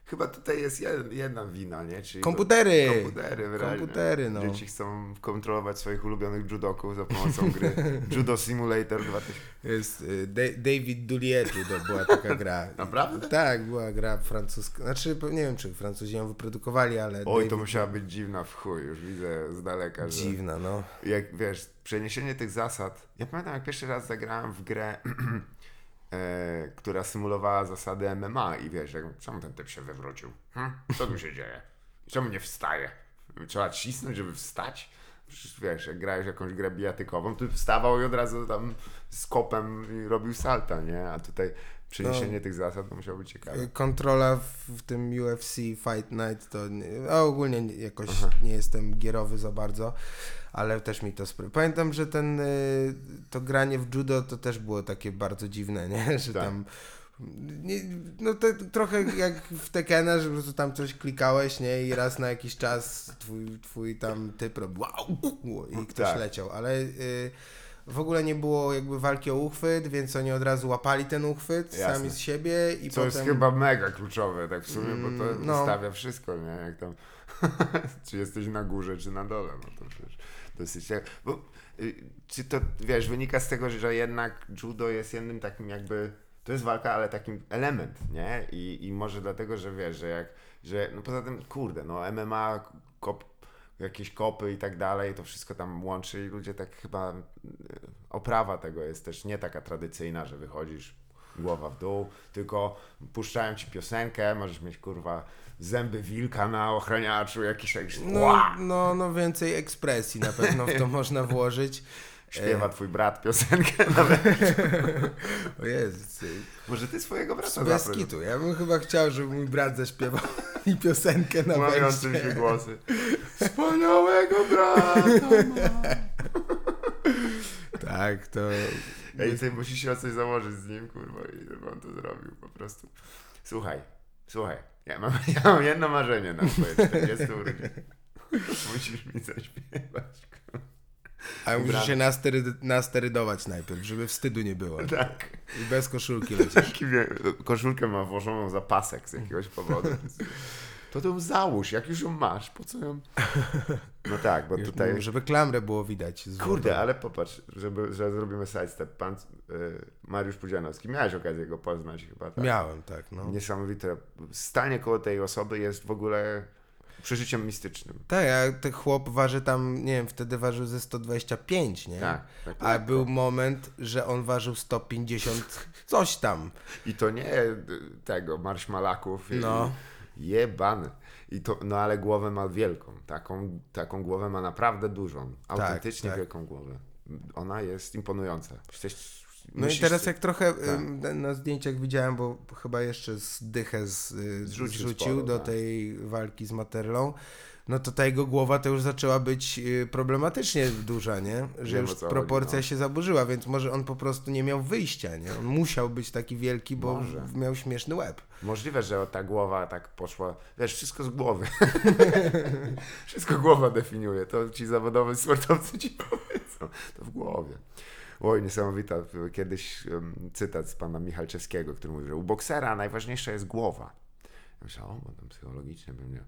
chyba tutaj jest jed- jedna wina, nie? Czyli Komputery. Komputery, wyraźnie. Komputery, no. Dzieci chcą kontrolować swoich ulubionych judoków za pomocą gry Judo Simulator 2000. Jest y, Da- David Dulietu, to była taka gra. Naprawdę? Tak, była gra francuska. Znaczy, nie wiem, czy Francuzi ją wyprodukowali, ale. Oj, to David... musiała być dziwna w chuj, już widzę z daleka, że... Dziwna, no. jak wiesz, przeniesienie tych zasad. Ja pamiętam, jak pierwszy raz zagrałem w grę, e, która symulowała zasady MMA i wiesz, jak, czemu ten typ się wywrócił? Hm? Co tu się dzieje? Czemu nie wstaje? Trzeba cisnąć, żeby wstać? Przecież wiesz, jak grałeś jakąś grę bijatykową, to wstawał i od razu tam z kopem robił salta, nie? A tutaj przeniesienie tych zasad musiało być ciekawe. Kontrola w, w tym UFC Fight Night to. A ogólnie nie- jakoś nie jestem gierowy za bardzo, ale też mi to sprawia. Pamiętam, że ten. y, To granie w judo to też było takie bardzo dziwne, nie? Że Tak. tam. Nie, no to trochę jak w Tekena, że po prostu tam coś klikałeś, nie? I raz na jakiś czas twój, twój tam typ robił wow, i ktoś Tak. leciał, ale y, w ogóle nie było jakby walki o uchwyt, więc oni od razu łapali ten uchwyt Jasne. sami z siebie i Co potem... jest chyba mega kluczowe, tak w sumie, bo to Mm, no. ustawia wszystko, nie? Jak tam, czy jesteś na górze, czy na dole, no to przecież dosyć. Bo, y, czy to, wiesz, wynika z tego, że jednak judo jest jednym takim jakby, to jest walka, ale takim element, nie? I, i może dlatego, że wiesz, że jak, że, no poza tym, kurde, no MMA, kop, jakieś kopy i tak dalej, to wszystko tam łączy i ludzie tak chyba, y, oprawa tego jest też nie taka tradycyjna, że wychodzisz głowa w dół, tylko puszczają ci piosenkę, możesz mieć kurwa zęby wilka na ochraniaczu, jakiś jakiś No, no, no więcej ekspresji na pewno w to można włożyć. Śpiewa twój brat piosenkę nawet. O Jezu, Może ty swojego brata bez zaproś, kitu. Ja bym chyba chciał, żeby mój brat zaśpiewał mi piosenkę na Łamiącym się głosy. Wspaniałego brata! Tak, to... Ej, ty musisz się o coś założyć z nim, kurwa, i żeby on to zrobił po prostu. Słuchaj, słuchaj, ja mam, ja mam jedno marzenie na swoje 40 urodziny. Musisz mi zaśpiewać. A musisz Brat. się nastery, nasterydować najpierw, żeby wstydu nie było. Tak. I bez koszulki lecisz. Taki, koszulkę ma włożoną za pasek z jakiegoś powodu. to ją załóż, jak już ją masz, po co ją... No tak, bo tutaj... Żeby klamrę było widać. Kurde, ale popatrz, żeby, że zrobimy sidestep. Pan y, Mariusz Pudzianowski, miałeś okazję go poznać chyba, tak? Miałem, tak, no. Niesamowite. Stanie koło tej osoby jest w ogóle przeżyciem mistycznym. Tak, a ten chłop waży tam, nie wiem, wtedy ważył ze 125, nie? Tak, tak, A tak. był moment, że on ważył 150 coś tam. I to nie y, tego, marszmalaków. i- No. Jebany. I to, no ale głowę ma wielką. Taką, taką głowę ma naprawdę dużą. Autentycznie tak. wielką głowę. Ona jest imponująca. Jesteś, No musisz- i teraz jak trochę tak. na zdjęciach widziałem, bo chyba jeszcze z dychę z, y, Zrzucił zrzucił sporo, do tak. tej walki z Materlą, no to ta jego głowa to już zaczęła być y, problematycznie duża, nie? Że Wiem, już proporcja no. się zaburzyła, więc może on po prostu nie miał wyjścia, nie? On musiał być taki wielki, bo Może. miał śmieszny łeb. Możliwe, że ta głowa tak poszła. Wiesz, wszystko z głowy. wszystko głowa definiuje. To ci zawodowi sportowcy ci powiedzą. To w głowie. Oj, niesamowita. Kiedyś um, cytat z pana Michalczewskiego, który mówi, że u boksera najważniejsza jest głowa. Ja myślę, o, bo tam psychologicznie będzie.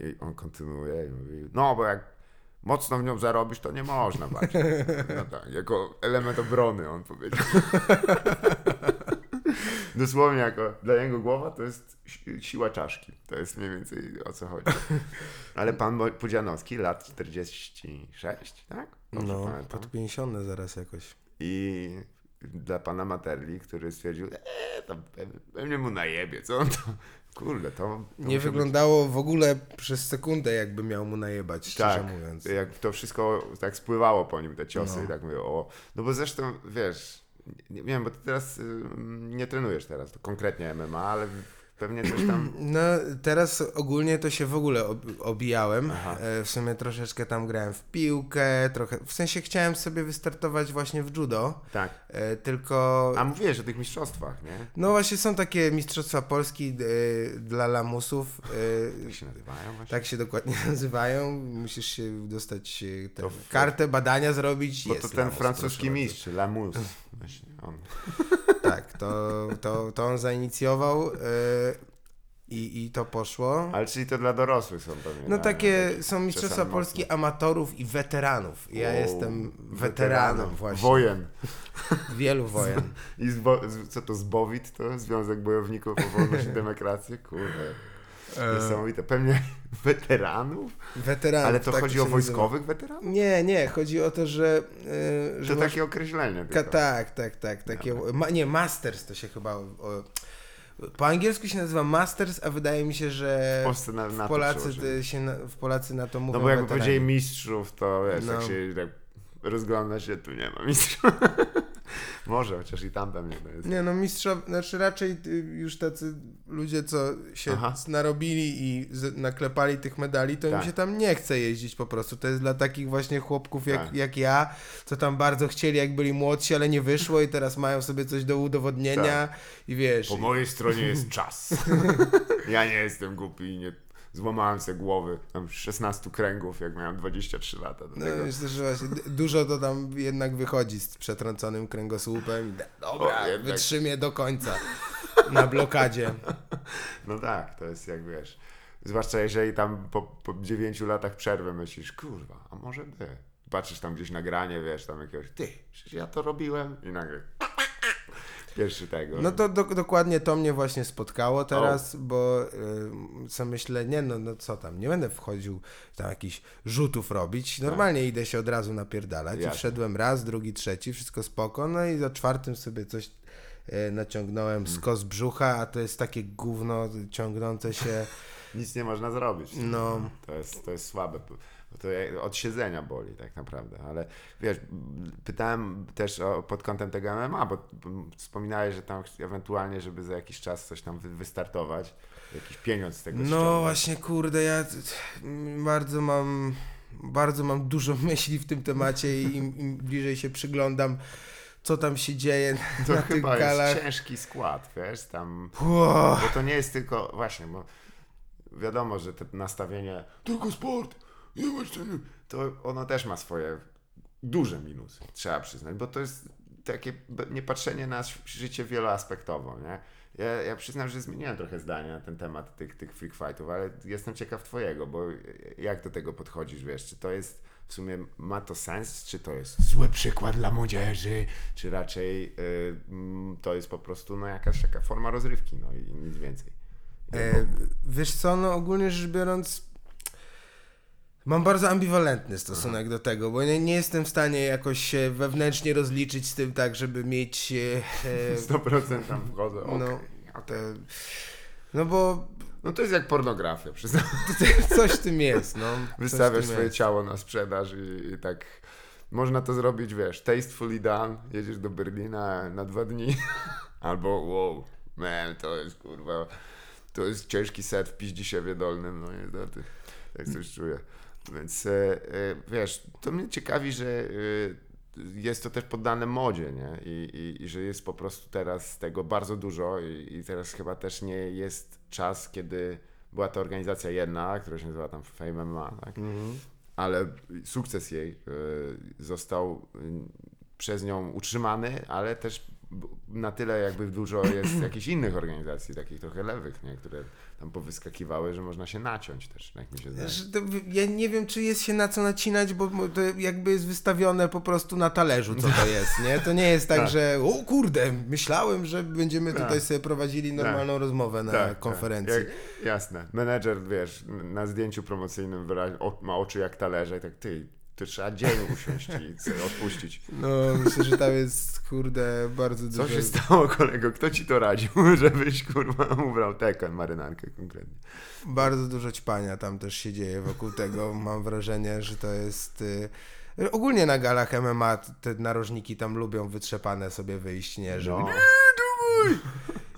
I on kontynuuje i mówi, no bo jak mocno w nią zarobisz, to nie można walczyć. No tak, jako element obrony, on powiedział. Dosłownie jako dla niego głowa to jest si- siła czaszki. To jest mniej więcej o co chodzi. Ale pan Pudzianowski, lat 46, tak? Dobrze No, pamiętam. pod 50 zaraz jakoś. I dla pana Materli, który stwierdził, eee, to pewnie, mu najebie, co on to... Kurde, to... to Nie musiał być- wyglądało w ogóle przez sekundę, jakby miał mu najebać, szczerze Tak, mówiąc. jak to wszystko tak spływało po nim, te ciosy No. i tak mówię, o... No bo zresztą, wiesz, nie wiem, bo ty teraz y, nie trenujesz teraz, to konkretnie MMA, ale pewnie coś tam... No, teraz ogólnie to się w ogóle ob obijałem. Aha. E, W sumie troszeczkę tam grałem w piłkę, trochę. W sensie chciałem sobie wystartować właśnie w judo, Tak. e, tylko. A mówiłeś o tych mistrzostwach, nie? No właśnie są takie Mistrzostwa Polski e, dla lamusów. Jak się nazywają właśnie? tak się dokładnie nazywają. Musisz się dostać tę w- kartę, badania zrobić. Bo jest to ten lamus, francuski mistrz, Lamus. Właśnie on. Tak, to, to, to on zainicjował e, i, i to poszło. Ale czyli to dla dorosłych są pewnie. No na- takie na- są Mistrzostwa Polski mocno. amatorów i weteranów. Ja Wow, jestem weteranem właśnie. Wojen. Wielu wojen. I zbo, co to, Zbowit to? Związek Bojowników o Wolność i Demokrację? Kurde. Niesamowite. Pewnie weteranów? Weteranów. Ale to tak chodzi o nazywa. wojskowych weteranów? Nie, nie, chodzi o to, że. e, że To masz- takie określenie Ka- tak, tak, tak. Takie, ma, nie, Masters to się chyba. O, po angielsku się nazywa Masters, a wydaje mi się, że W Polsce na, na w Polacy, się na, w Polacy na to mówią. No bo jakby weterani. powiedzieli mistrzów, to wiesz, No. tak się tak rozgląda się, tu nie ma mistrzów. Może, chociaż i tam pewnie to jest. Nie no, mistrza, znaczy raczej y, już tacy ludzie, co się Aha. narobili i z, naklepali tych medali, to Tak. im się tam nie chce jeździć po prostu. To jest dla takich właśnie chłopków jak, Tak. jak ja, co tam bardzo chcieli, jak byli młodsi, ale nie wyszło i teraz mają sobie coś do udowodnienia i wiesz... Tak. Po mojej stronie jest czas. ja nie jestem głupi i nie złamałem sobie głowy. Tam 16 kręgów, jak miałem 23 lata. Do No, tego. myślę, że właśnie dużo to tam jednak wychodzi z przetrąconym kręgosłupem i dobra, O, jednak. wytrzymię do końca na blokadzie. No tak, to jest jak wiesz. Zwłaszcza jeżeli tam po, po 9 latach przerwy myślisz, kurwa, a może by. Patrzysz tam gdzieś nagranie, wiesz, tam jakiegoś, ty, przecież ja to robiłem i nagle pierwszy tego. No to do, dokładnie to mnie właśnie spotkało teraz, bo y, co myślę, nie no, no co tam, nie będę wchodził tam jakichś rzutów robić, normalnie idę się od razu napierdalać i Jasne. wszedłem raz, drugi, trzeci, wszystko spoko, no i za czwartym sobie coś y, naciągnąłem z kos brzucha, a to jest takie gówno ciągnące się, Nic nie można zrobić. No. To jest, to jest słabe. To od siedzenia boli tak naprawdę. Ale wiesz, pytałem też o, pod kątem tego MMA, bo wspominałeś, że tam ewentualnie, żeby za jakiś czas coś tam wy, wystartować, jakiś pieniądz z tego no ściągnąć. właśnie kurde, ja bardzo mam, bardzo mam dużo myśli w tym temacie i im, im bliżej się przyglądam, co tam się dzieje To na tych chyba galach. jest ciężki skład, wiesz, tam... Bo to nie jest tylko, właśnie, bo wiadomo, że to nastawienie tylko sport, nie masz czego", to ono też ma swoje duże minusy, trzeba przyznać, bo to jest takie niepatrzenie na życie wieloaspektowo, nie? Ja, ja przyznam, że zmieniłem trochę zdanie na ten temat tych, tych freak fightów, ale jestem ciekaw twojego, bo jak do tego podchodzisz, wiesz, czy to jest w sumie, ma to sens, czy to jest zły przykład dla młodzieży, czy raczej y, mm, to jest po prostu no, jakaś taka forma rozrywki, no i nic więcej. E, wiesz co, no ogólnie rzecz biorąc, mam bardzo ambiwalentny stosunek do tego, bo nie, nie jestem w stanie jakoś się wewnętrznie rozliczyć z tym tak, żeby mieć... E, e, 100% tam wchodzę, no, no, te, no bo no to jest jak pornografia, przyznam. coś w tym jest, no. Wystawiasz swoje jest. ciało na sprzedaż i, i tak można to zrobić, wiesz, tastefully done, jedziesz do Berlina na dwa dni, albo wow, man, to jest kurwa, to jest ciężki set w piździsiewie dolnym, no niestety, tak coś czuję. Więc e, e, wiesz, to mnie ciekawi, że e, jest to też poddane modzie, nie? I, i, I że jest po prostu teraz tego bardzo dużo i, i teraz chyba też nie jest czas, kiedy była to organizacja jedna, która się nazywa tam Fame MMA, tak? Mhm. ale sukces jej został y, przez nią utrzymany, ale też na tyle jakby dużo jest jakichś innych organizacji, takich trochę lewych, nie? które tam powyskakiwały, że można się naciąć też, jak mi się zdaje. Ja nie wiem, czy jest się na co nacinać, bo to jakby jest wystawione po prostu na talerzu, co to jest, nie? To nie jest tak, Tak. że o kurde, myślałem, że będziemy Tak. tutaj sobie prowadzili normalną rozmowę na Tak, konferencji. Tak. Jak, jasne. Menedżer, wiesz, na zdjęciu promocyjnym wyraźnie, ma oczy jak talerze i tak, ty, to trzeba dzień usiąść i odpuścić. No, myślę, że tam jest, kurde, bardzo dużo... Co się stało, kolego? Kto ci to radził, żebyś, kurwa, ubrał tekę, marynarkę konkretnie? Bardzo dużo ćpania tam też się dzieje wokół tego. Mam wrażenie, że to jest. y, Ogólnie na galach MMA te narożniki tam lubią wytrzepane sobie wyjść, nie? Żeby... No.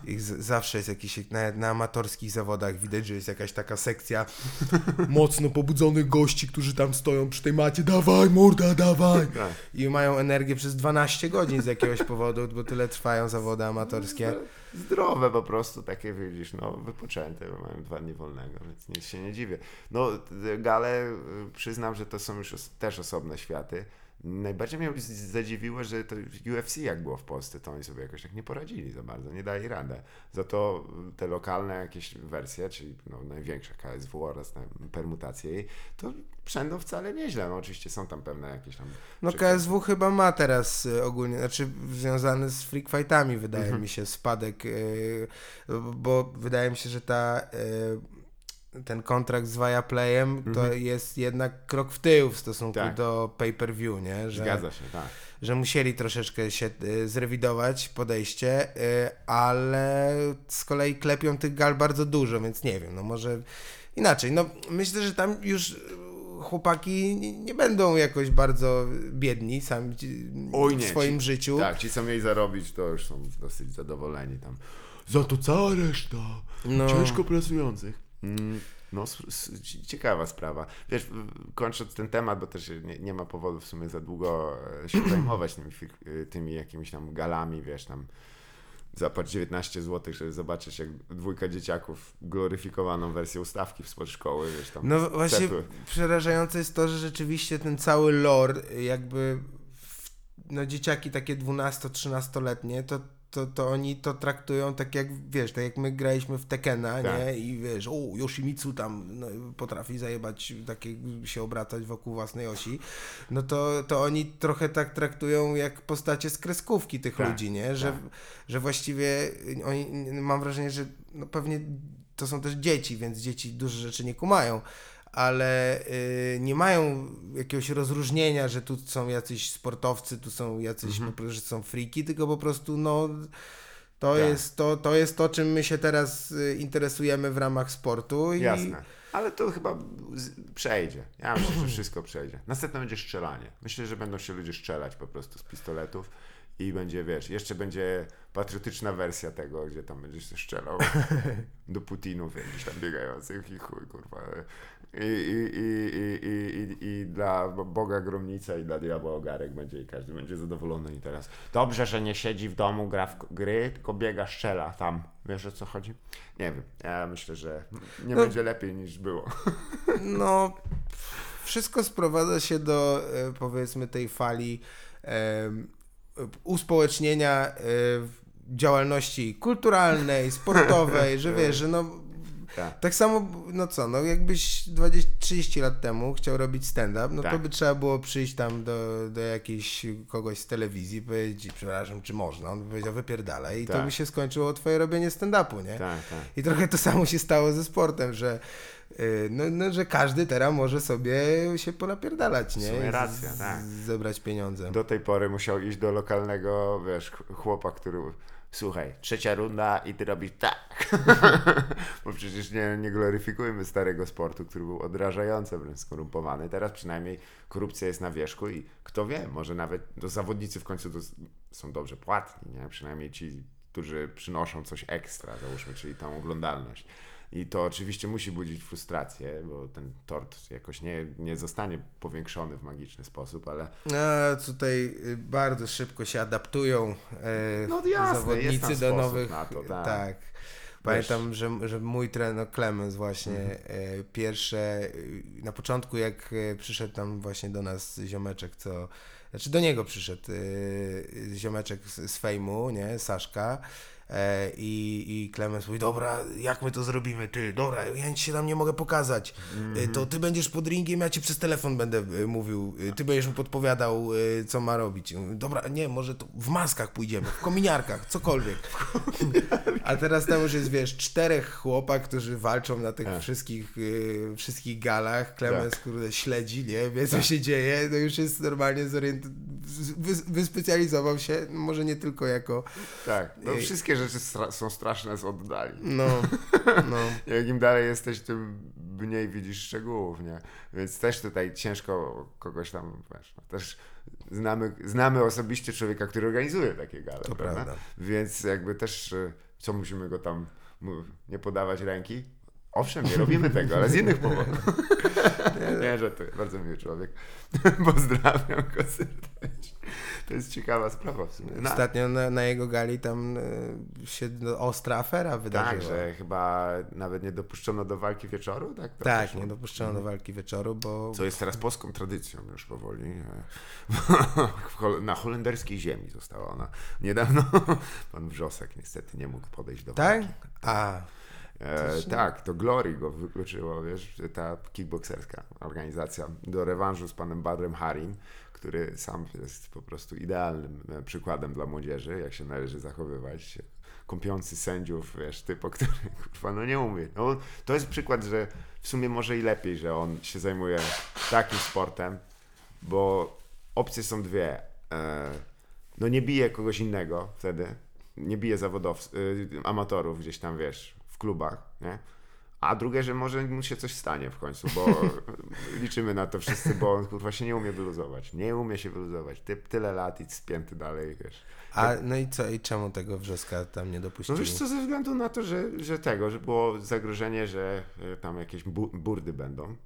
Ich z- zawsze jest jakiś, nawet na amatorskich zawodach widać, że jest jakaś taka sekcja mocno pobudzonych gości, którzy tam stoją przy tej macie, dawaj morda, dawaj! Tak. I mają energię przez 12 godzin z jakiegoś powodu, bo tyle trwają zawody amatorskie. Zdrowe po prostu, takie widzisz, no wypoczęte, bo mają dwa dni wolnego, więc nic się nie dziwię. No, gale, y, przyznam, że to są już też osobne światy. Najbardziej mnie zadziwiło, że to UFC jak było w Polsce, to oni sobie jakoś tak nie poradzili za bardzo, nie dali radę. Za to y, te lokalne jakieś wersje, czyli no, największa KSW oraz permutacje to przędą wcale nieźle. No oczywiście są tam pewne jakieś tam... No. KSW chyba ma teraz y, ogólnie, znaczy związany z freak fightami wydaje Mhm. mi się spadek, y, bo wydaje mi się, że ta y, ten kontrakt z Viaplayem to Mhm. jest jednak krok w tył w stosunku Tak. do pay-per-view, nie? Że, Zgadza się, tak. że musieli troszeczkę się y, zrewidować podejście, y, ale z kolei klepią tych gal bardzo dużo, więc nie wiem, no może inaczej. No myślę, że tam już chłopaki nie- będą jakoś bardzo biedni sami Oj, w nie, swoim ci- życiu. Tak, ci co mieli zarobić, to już są dosyć zadowoleni tam. Za to cała reszta No. ciężko pracujących. Mm, no, ciekawa sprawa. Wiesz, kończąc ten temat, bo też nie, nie ma powodu w sumie za długo e, się zajmować tymi, e, tymi jakimiś tam galami, wiesz, tam zapłać 19 zł, żeby zobaczyć jak dwójka dzieciaków gloryfikowaną wersję ustawki w spod szkoły, wiesz, tam No właśnie cepy. przerażające jest to, że rzeczywiście ten cały lore jakby no dzieciaki takie 12-13-letnie to, to, to oni to traktują tak jak, wiesz, tak jak my graliśmy w Tekena, Tak. nie? I wiesz, o, Yoshimitsu tam no, potrafi zajebać, takie się obracać wokół własnej osi, no to, to oni trochę tak traktują jak postacie z kreskówki tych Tak, ludzi, nie? Że, tak. że właściwie oni, mam wrażenie, że no pewnie to są też dzieci, więc dzieci dużo rzeczy nie kumają, ale y, nie mają jakiegoś rozróżnienia, że tu są jacyś sportowcy, tu są jacyś, Mhm. po prostu, że są friki, tylko po prostu no to, Tak. jest, to, to jest to, czym my się teraz y, interesujemy w ramach sportu. I, Jasne. Ale to chyba z- przejdzie. Ja myślę, że wszystko przejdzie. Następne będzie strzelanie. Myślę, że będą się ludzie strzelać po prostu z pistoletów i będzie, wiesz, jeszcze będzie patriotyczna wersja tego, gdzie tam będziesz się strzelał do Putinów, jakichś tam biegających i chuj, kurwa. I, i, i, i, i, i, dla Boga gromnica i dla diabła ogarek będzie i każdy będzie zadowolony i teraz. Dobrze, że nie siedzi w domu, gra w gry, tylko biega, strzela tam. Wiesz o co chodzi? Nie wiem. Ja myślę, że nie No. będzie lepiej niż było. No, wszystko sprowadza się do e, powiedzmy tej fali em, uspołecznienia y, działalności kulturalnej, sportowej, że wiesz, że no Tak. tak samo, no co, no jakbyś 20, 30 lat temu chciał robić stand-up, no to Tak. by trzeba było przyjść tam do, do jakiejś kogoś z telewizji i powiedzieć, przepraszam, czy można? On by powiedział, wypierdalaj i to Tak. by się skończyło twoje robienie stand-upu, nie? Tak, tak. I trochę to samo się stało ze sportem, że y, no, no, że każdy teraz może sobie się ponapierdalać, nie? W sumie racja, tak. Zebrać pieniądze. Do tej pory musiał iść do lokalnego, wiesz, ch- chłopa, który... Słuchaj, trzecia runda i ty robisz tak. Bo przecież nie, nie gloryfikujmy starego sportu, który był odrażająco wręcz skorumpowany. Teraz przynajmniej korupcja jest na wierzchu i kto wie, może nawet do zawodnicy w końcu są dobrze płatni, nie? Przynajmniej ci, którzy przynoszą coś ekstra, załóżmy, czyli tą oglądalność. I to oczywiście musi budzić frustrację, bo ten tort jakoś nie, nie zostanie powiększony w magiczny sposób, ale A tutaj y, bardzo szybko się adaptują e, No jasne, zawodnicy do nowych. to, tak. tak. Pamiętam, że, że mój trener Clemens właśnie Mhm. e, pierwsze, y, na początku jak e, przyszedł tam właśnie do nas ziomeczek, co, znaczy do niego przyszedł e, ziomeczek z, z fejmu, nie, Saszka i, i Clemens mówi, dobra, jak my to zrobimy, ty, dobra, ja ci się tam nie mogę pokazać, E, to ty będziesz pod ringiem, ja ci przez telefon będę e, mówił, e, ty będziesz mu podpowiadał, e, co ma robić. Dobra, nie, może to w maskach pójdziemy, w kominiarkach, cokolwiek. A teraz tam już jest, wiesz, czterech chłopak, którzy walczą na tych wszystkich, y, wszystkich galach. Klemens, Tak. kurde, śledzi, nie? Wie, co się dzieje. No już jest normalnie zorientowany. Wy, wyspecjalizował się, może nie tylko jako... tak. No, Ej. Wszystkie rzeczy stra- są straszne z oddali. No, no. Jak im dalej jesteś, tym mniej widzisz szczegółów, nie? Więc też tutaj ciężko kogoś tam, wiesz, no, też znamy, znamy osobiście człowieka, który organizuje takie gale, To prawda? prawda. Więc jakby też, y, co musimy go tam, nie podawać ręki? Owszem, nie robimy tego, ale z innych powodów. nie, że to bardzo miły człowiek. Pozdrawiam go serdecznie. To jest ciekawa sprawa w sumie. No, Ostatnio na, na jego gali tam y, się ostra afera wydarzyła. tak, że chyba nawet nie dopuszczono do walki wieczoru, tak? To Tak, nie dopuszczono do walki wieczoru, bo... Co jest teraz polską tradycją już powoli. e, Na holenderskiej ziemi została ona. Niedawno pan Wrzosek niestety nie mógł podejść do Tak? walki. A, E, tak, to Glory go wykluczyło, wiesz, ta kickbokserska organizacja do rewanżu z panem Badrem Harim, który sam jest po prostu idealnym e, przykładem dla młodzieży, jak się należy zachowywać. Kąpiący sędziów, wiesz, typ, o który kurwa, no nie umie. No, to jest przykład, że w sumie może i lepiej, że on się zajmuje takim sportem, bo opcje są dwie. E, no nie bije kogoś innego wtedy, nie bije zawodowców, y, amatorów gdzieś tam, wiesz, klubach, nie? A drugie, że może mu się coś stanie w końcu, bo liczymy na to wszyscy, bo on kurwa się nie umie wyluzować. Nie umie się wyluzować. Ty, tyle lat i spięty dalej, wiesz. a no i co, i czemu tego Wrzoska tam nie No dopuścili? wiesz co, ze względu na to, że, że tego, że było zagrożenie, że e, tam jakieś bu burdy będą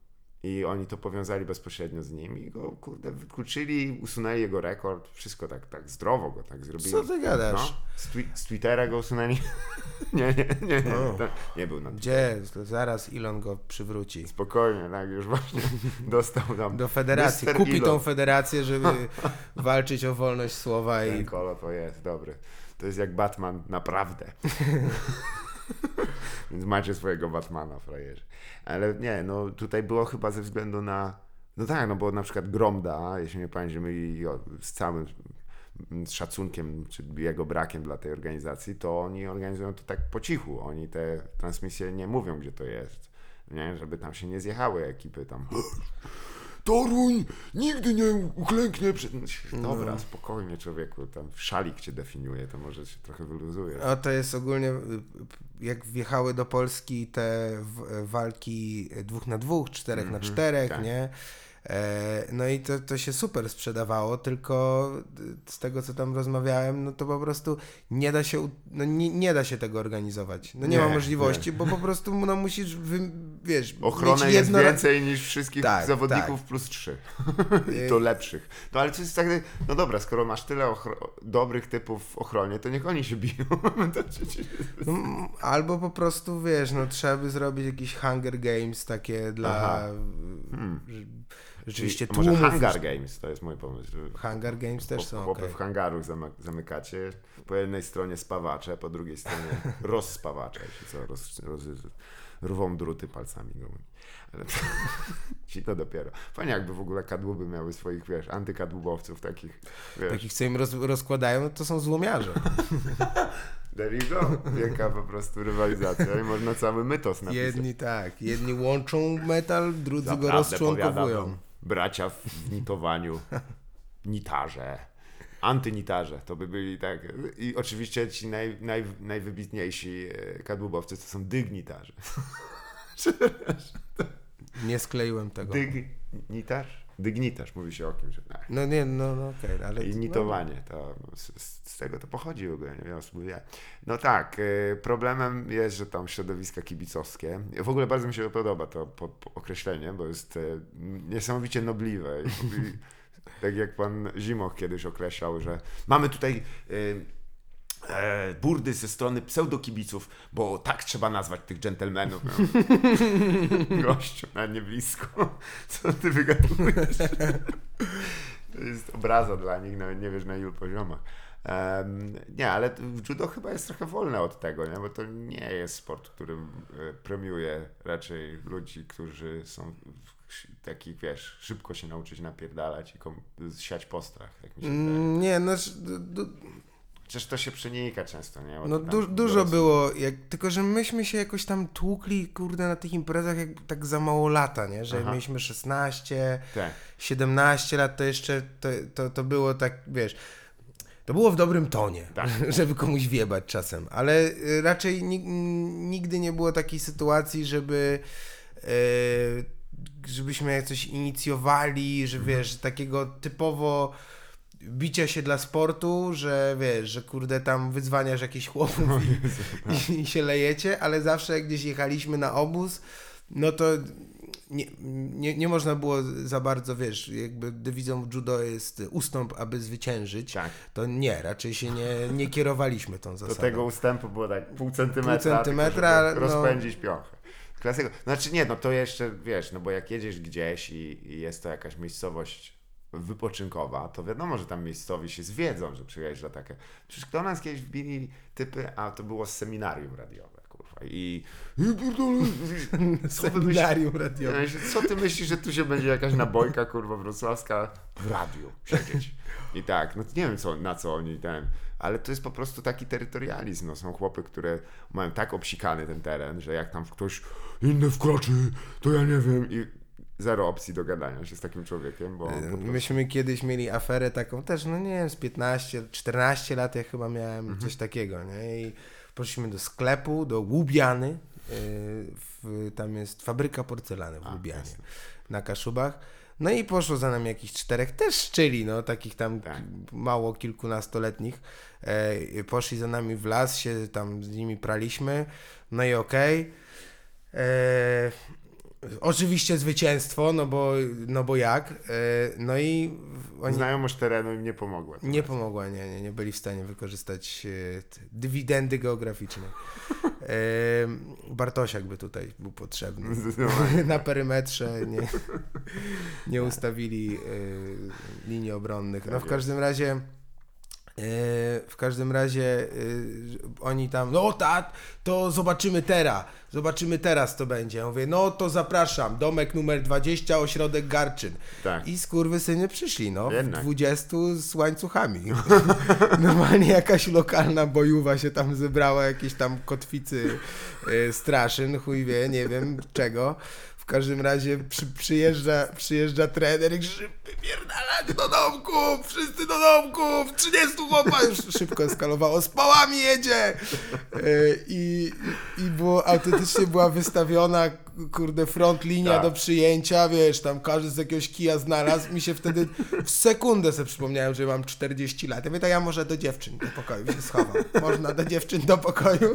i oni to powiązali bezpośrednio z nim i go, kurde, wykluczyli, usunęli jego rekord, wszystko tak, tak zdrowo go tak zrobili. Co ty gadasz? No, z, twi- z Twittera go usunęli. nie, nie, nie, nie, O. to nie był na Gdzie? Zaraz Elon go przywróci. Spokojnie, tak, już właśnie dostał tam Do federacji. Mr. Kupi Elon. tą federację, żeby walczyć o wolność słowa Ten i kolo to jest dobry. To jest jak Batman naprawdę. Więc macie swojego Batmana, frajerzy. Ale nie, no tutaj było chyba ze względu na... No tak, no bo na przykład Gromda, jeśli nie pamiętam, i z całym z szacunkiem, czy jego brakiem dla tej organizacji, to oni organizują to tak po cichu. Oni te transmisje nie mówią, gdzie to jest. Nie, żeby tam się nie zjechały ekipy tam. Toruń nigdy nie uklęknie przed... Dobra, No. spokojnie człowieku, tam szalik cię definiuje, to może się trochę wyluzuje. O, to jest ogólnie, y, jak wjechały do Polski te walki dwóch na dwóch, czterech na czterech, tak. nie? E, No i to, to się super sprzedawało, tylko z tego co tam rozmawiałem, no to po prostu nie da się, no nie, nie da się tego organizować. No nie, Nie, ma możliwości, bo po prostu no musisz, wy, wiesz, Ochronę mieć jest więcej niż wszystkich Tak, zawodników plus trzy. I to lepszych. No ale to jest tak, no dobra, skoro masz tyle dobrych typów w ochronie, to niech oni się biją. No, albo po prostu, wiesz, no trzeba by zrobić jakieś Hunger Games takie dla... Hmm. Rzeczywiście Czyli może tłumów. Hunger Games, to jest mój pomysł. że Hunger Games też są Chłopy okej. w hangaru zamykacie. Po jednej stronie spawacze, po drugiej stronie rozspawacze. Co, roz, roz, rwą druty palcami gołymi. Ale to, ci to dopiero. Fajnie jakby w ogóle kadłuby miały swoich, wiesz, antykadłubowców takich, wiesz. Takich, co im roz, rozkładają, to są złomiarze. There you go. Wielka po prostu rywalizacja i można cały mytos napisać. Jedni tak, jedni łączą metal, drudzy go Zaprawdę rozczłonkowują. powiadam, Bracia w nitowaniu, nitarze, antynitarze, to by byli tak. I oczywiście ci naj, naj, najwybitniejsi e, kadłubowcy to są dygnitarze. Nie skleiłem tego. Dygnitarz? Dygnitarz, mówi się o kimś. Tak. No nie, no, no okej, ale... I nitowanie, to, z, z tego to pochodzi w ogóle, nie wiem, wie. No tak, e, problemem jest, że tam środowiska kibicowskie, w ogóle bardzo mi się podoba to po, po określenie, bo jest e, niesamowicie nobliwe. I, tak jak pan Zimoch kiedyś określał, że mamy tutaj e, e, burdy ze strony pseudokibiców, bo tak trzeba nazwać tych dżentelmenów. No. Gościu, na nie blisko. Co ty wygadujesz? To jest obraza dla nich, nawet nie wiesz na ilu poziomach. Em, nie, ale judo chyba jest trochę wolne od tego, nie? bo to nie jest sport, który e, premiuje raczej ludzi, którzy są takich, wiesz, szybko się nauczyć napierdalać i siać postrach, jak mi się wydaje. Mm, Nie, no, du, Przecież to się przenika często, nie? Bo no du, dużo dorosły- było, jak, tylko że myśmy się jakoś tam tłukli, kurde, na tych imprezach jak tak za mało lata, nie? Że Aha. mieliśmy 16, Tak. 17 lat, to jeszcze to, to, to było tak, wiesz, to było w dobrym tonie, Tak. żeby komuś wiebać czasem, ale y, raczej ni- nigdy nie było takiej sytuacji, żeby y, żebyśmy coś inicjowali, że Mhm. wiesz, takiego typowo bicia się dla sportu, że wiesz, że kurde tam wyzwaniasz jakichś chłopów i, i się lejecie, ale zawsze jak gdzieś jechaliśmy na obóz, no to nie, nie, nie można było za bardzo, wiesz, jakby dewizą w judo jest ustąp, aby zwyciężyć, Tak. to nie, raczej się nie, nie kierowaliśmy tą Do zasadą. tego ustępu było tak pół centymetra, Pół centymetra, tylko, no. rozpędzić piochę. Klasyko. Znaczy nie, no to jeszcze, wiesz, no bo jak jedziesz gdzieś i, i jest to jakaś miejscowość wypoczynkowa, to wiadomo, że tam miejscowi się zwiedzą, że przyjeżdża takie. Przecież kto nas kiedyś wbili typy, a to było seminarium radiowe, kurwa. I... Seminarium radiowe. Co ty myślisz, że tu się będzie jakaś nabojka, kurwa, wrocławska w radiu siedzieć? I tak, no nie wiem co, na co oni ten, ale to jest po prostu taki terytorializm. No, są chłopy, które mają tak obsikany ten teren, że jak tam ktoś inny wkroczy, to ja nie wiem i zero opcji do gadania się z takim człowiekiem, bo prostu- Myśmy kiedyś mieli aferę taką też, no nie wiem, z 15, 14 lat ja chyba miałem Mhm. coś takiego, nie? I poszliśmy do sklepu, do Łubiany, yy, w, tam jest fabryka porcelany w A, Łubianie, jasne. na Kaszubach. No i poszło za nami jakichś czterech, też szczyli, no, takich tam Tak. mało kilkunastoletnich. E, poszli za nami w las, się tam z nimi praliśmy, no i okej. E, Oczywiście zwycięstwo, no bo, no bo jak? E, No i oni znajomość terenu im nie pomogła. nie pomogła, nie, nie, nie byli w stanie wykorzystać e, dywidendy geograficznej. E, Bartosiak by tutaj był potrzebny. Na perymetrze nie, nie ustawili linii obronnych. No Tak w każdym razie w każdym razie e, oni tam, no tak, to zobaczymy teraz, zobaczymy teraz to będzie. Ja mówię, no to zapraszam, domek numer 20, ośrodek Garczyn. Tak. I skurwysyny przyszli, no, Jednak. w 20 z łańcuchami. Normalnie jakaś lokalna bojuwa się tam zebrała, jakieś tam kotwicy y, straszyn, chuj wie, nie wiem czego. W każdym razie przy, przyjeżdża, przyjeżdża trener i krzyczy, wypierdalać do domków, wszyscy do domków, 30 chłopa, już szybko eskalowało, z pałami jedzie. Y, I, I było, autentycznie była wystawiona, kurde, front linia Tak. do przyjęcia, wiesz, tam każdy z jakiegoś kija znalazł. Mi się wtedy w sekundę sobie przypomniałem, że mam 40 lat. Ja mówię, to ja może do dziewczyn do pokoju się schowam. Można do dziewczyn do pokoju.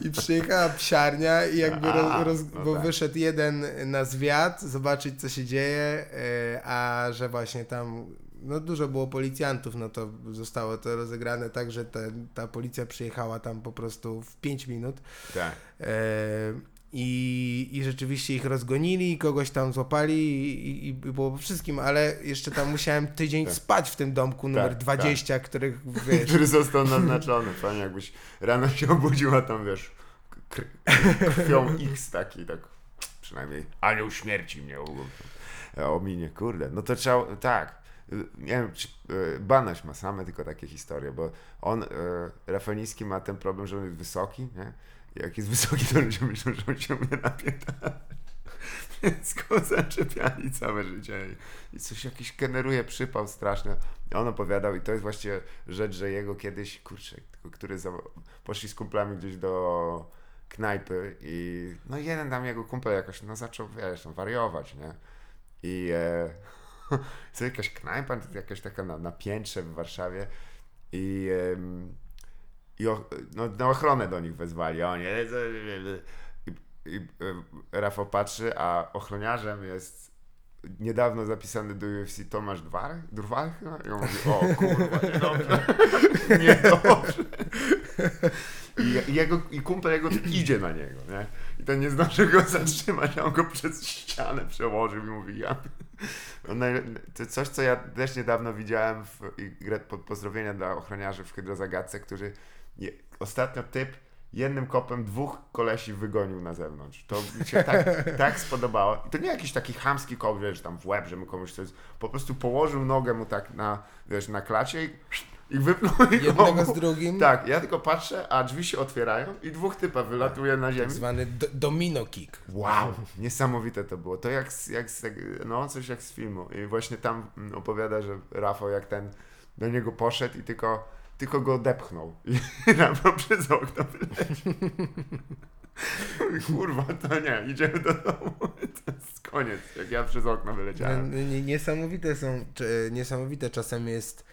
I przyjechała psiarnia i jakby roz, roz, no bo tak. Wyszedł jeden na zwiat, zobaczyć co się dzieje, e, a że właśnie tam no dużo było policjantów, no to zostało to rozegrane tak, że ta, ta policja przyjechała tam po prostu w 5 minut. Tak. E, I, I rzeczywiście ich rozgonili, kogoś tam złapali i, i, było po wszystkim, ale jeszcze tam musiałem tydzień Tak. spać w tym domku numer Tak, 20, których wiesz, który został naznaczony. Fajnie jakbyś rano się obudził, a tam wiesz, kr- krwią X taki, tak przynajmniej anioł śmierci mnie o- ominie, kurde. No to trzeba, tak. Nie wiem, czy e, Banaś ma same tylko takie historie, bo on, e, Rafalniski ma ten problem, że on jest wysoki, nie? Jak jest wysoki, to ludzie myślą, że on się umie napiętać. Więc go zaczepiali całe życie i, coś jakiś generuje przypał straszny. On opowiadał i to jest właściwie rzecz, że jego kiedyś, kurczę, który za, poszli z kumplami gdzieś do knajpy i no jeden tam jego kumpel jakoś no zaczął, wiesz, tam wariować, nie? I e, co jakaś knajpa, jakaś taka na, na piętrze w Warszawie i, em, i no, na ochronę do nich wezwali, oni i, i e, Rafał patrzy, a ochroniarzem jest niedawno zapisany do UFC Tomasz Dwar, Drwal chyba? I on mówi, o kurwa, niedobrze, niedobrze. I, i, jego, I kumpel jego idzie na niego, nie? I to nie zdąży go zatrzymać, a on go przez ścianę przełożył i mówi, ja... No, coś, co ja też niedawno widziałem w, pod pozdrowienia dla ochroniarzy w Hydrozagadce, którzy je, ostatnio typ jednym kopem dwóch kolesi wygonił na zewnątrz. To mi się tak, tak spodobało. I to nie jakiś taki chamski kop, wiesz, tam w łeb, że mu komuś coś... Po prostu położył nogę mu tak na, wiesz, na klacie i, i wypnął i jednego go- z drugim, Tak, ja tylko patrzę, a drzwi się otwierają i dwóch typa wylatuje na ziemię. tak zwany do, domino kick. Wow, niesamowite to było. To jak, z- jak, no coś jak z filmu. I właśnie tam mm, opowiada, że Rafał jak ten do niego poszedł i tylko, tylko go odepchnął. I Rafał przez okno wyleciał. Kurwa, to nie, idziemy do domu. To jest koniec, jak ja przez okno wyleciałem. Nie- Niesamowite są, niesamowite czasem jest,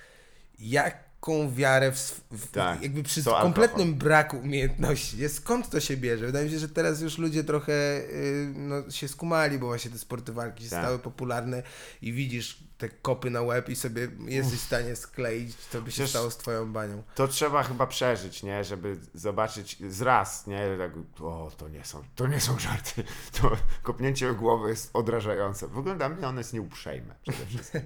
jaką wiarę w, sw- w Tak, jakby przy kompletnym braku umiejętności, skąd to się bierze? Wydaje mi się, że teraz już ludzie trochę y, no, się skumali, bo właśnie te sporty walki się Tak. stały popularne i widzisz te kopy na łeb i sobie jesteś w stanie skleić, co by się Przecież- stało z twoją banią. To trzeba chyba przeżyć, nie? Żeby zobaczyć z raz, nie? Tak, o, to nie są, to nie są żarty. To kopnięcie głowy jest odrażające. W ogóle dla mnie ono jest nieuprzejme przede wszystkim.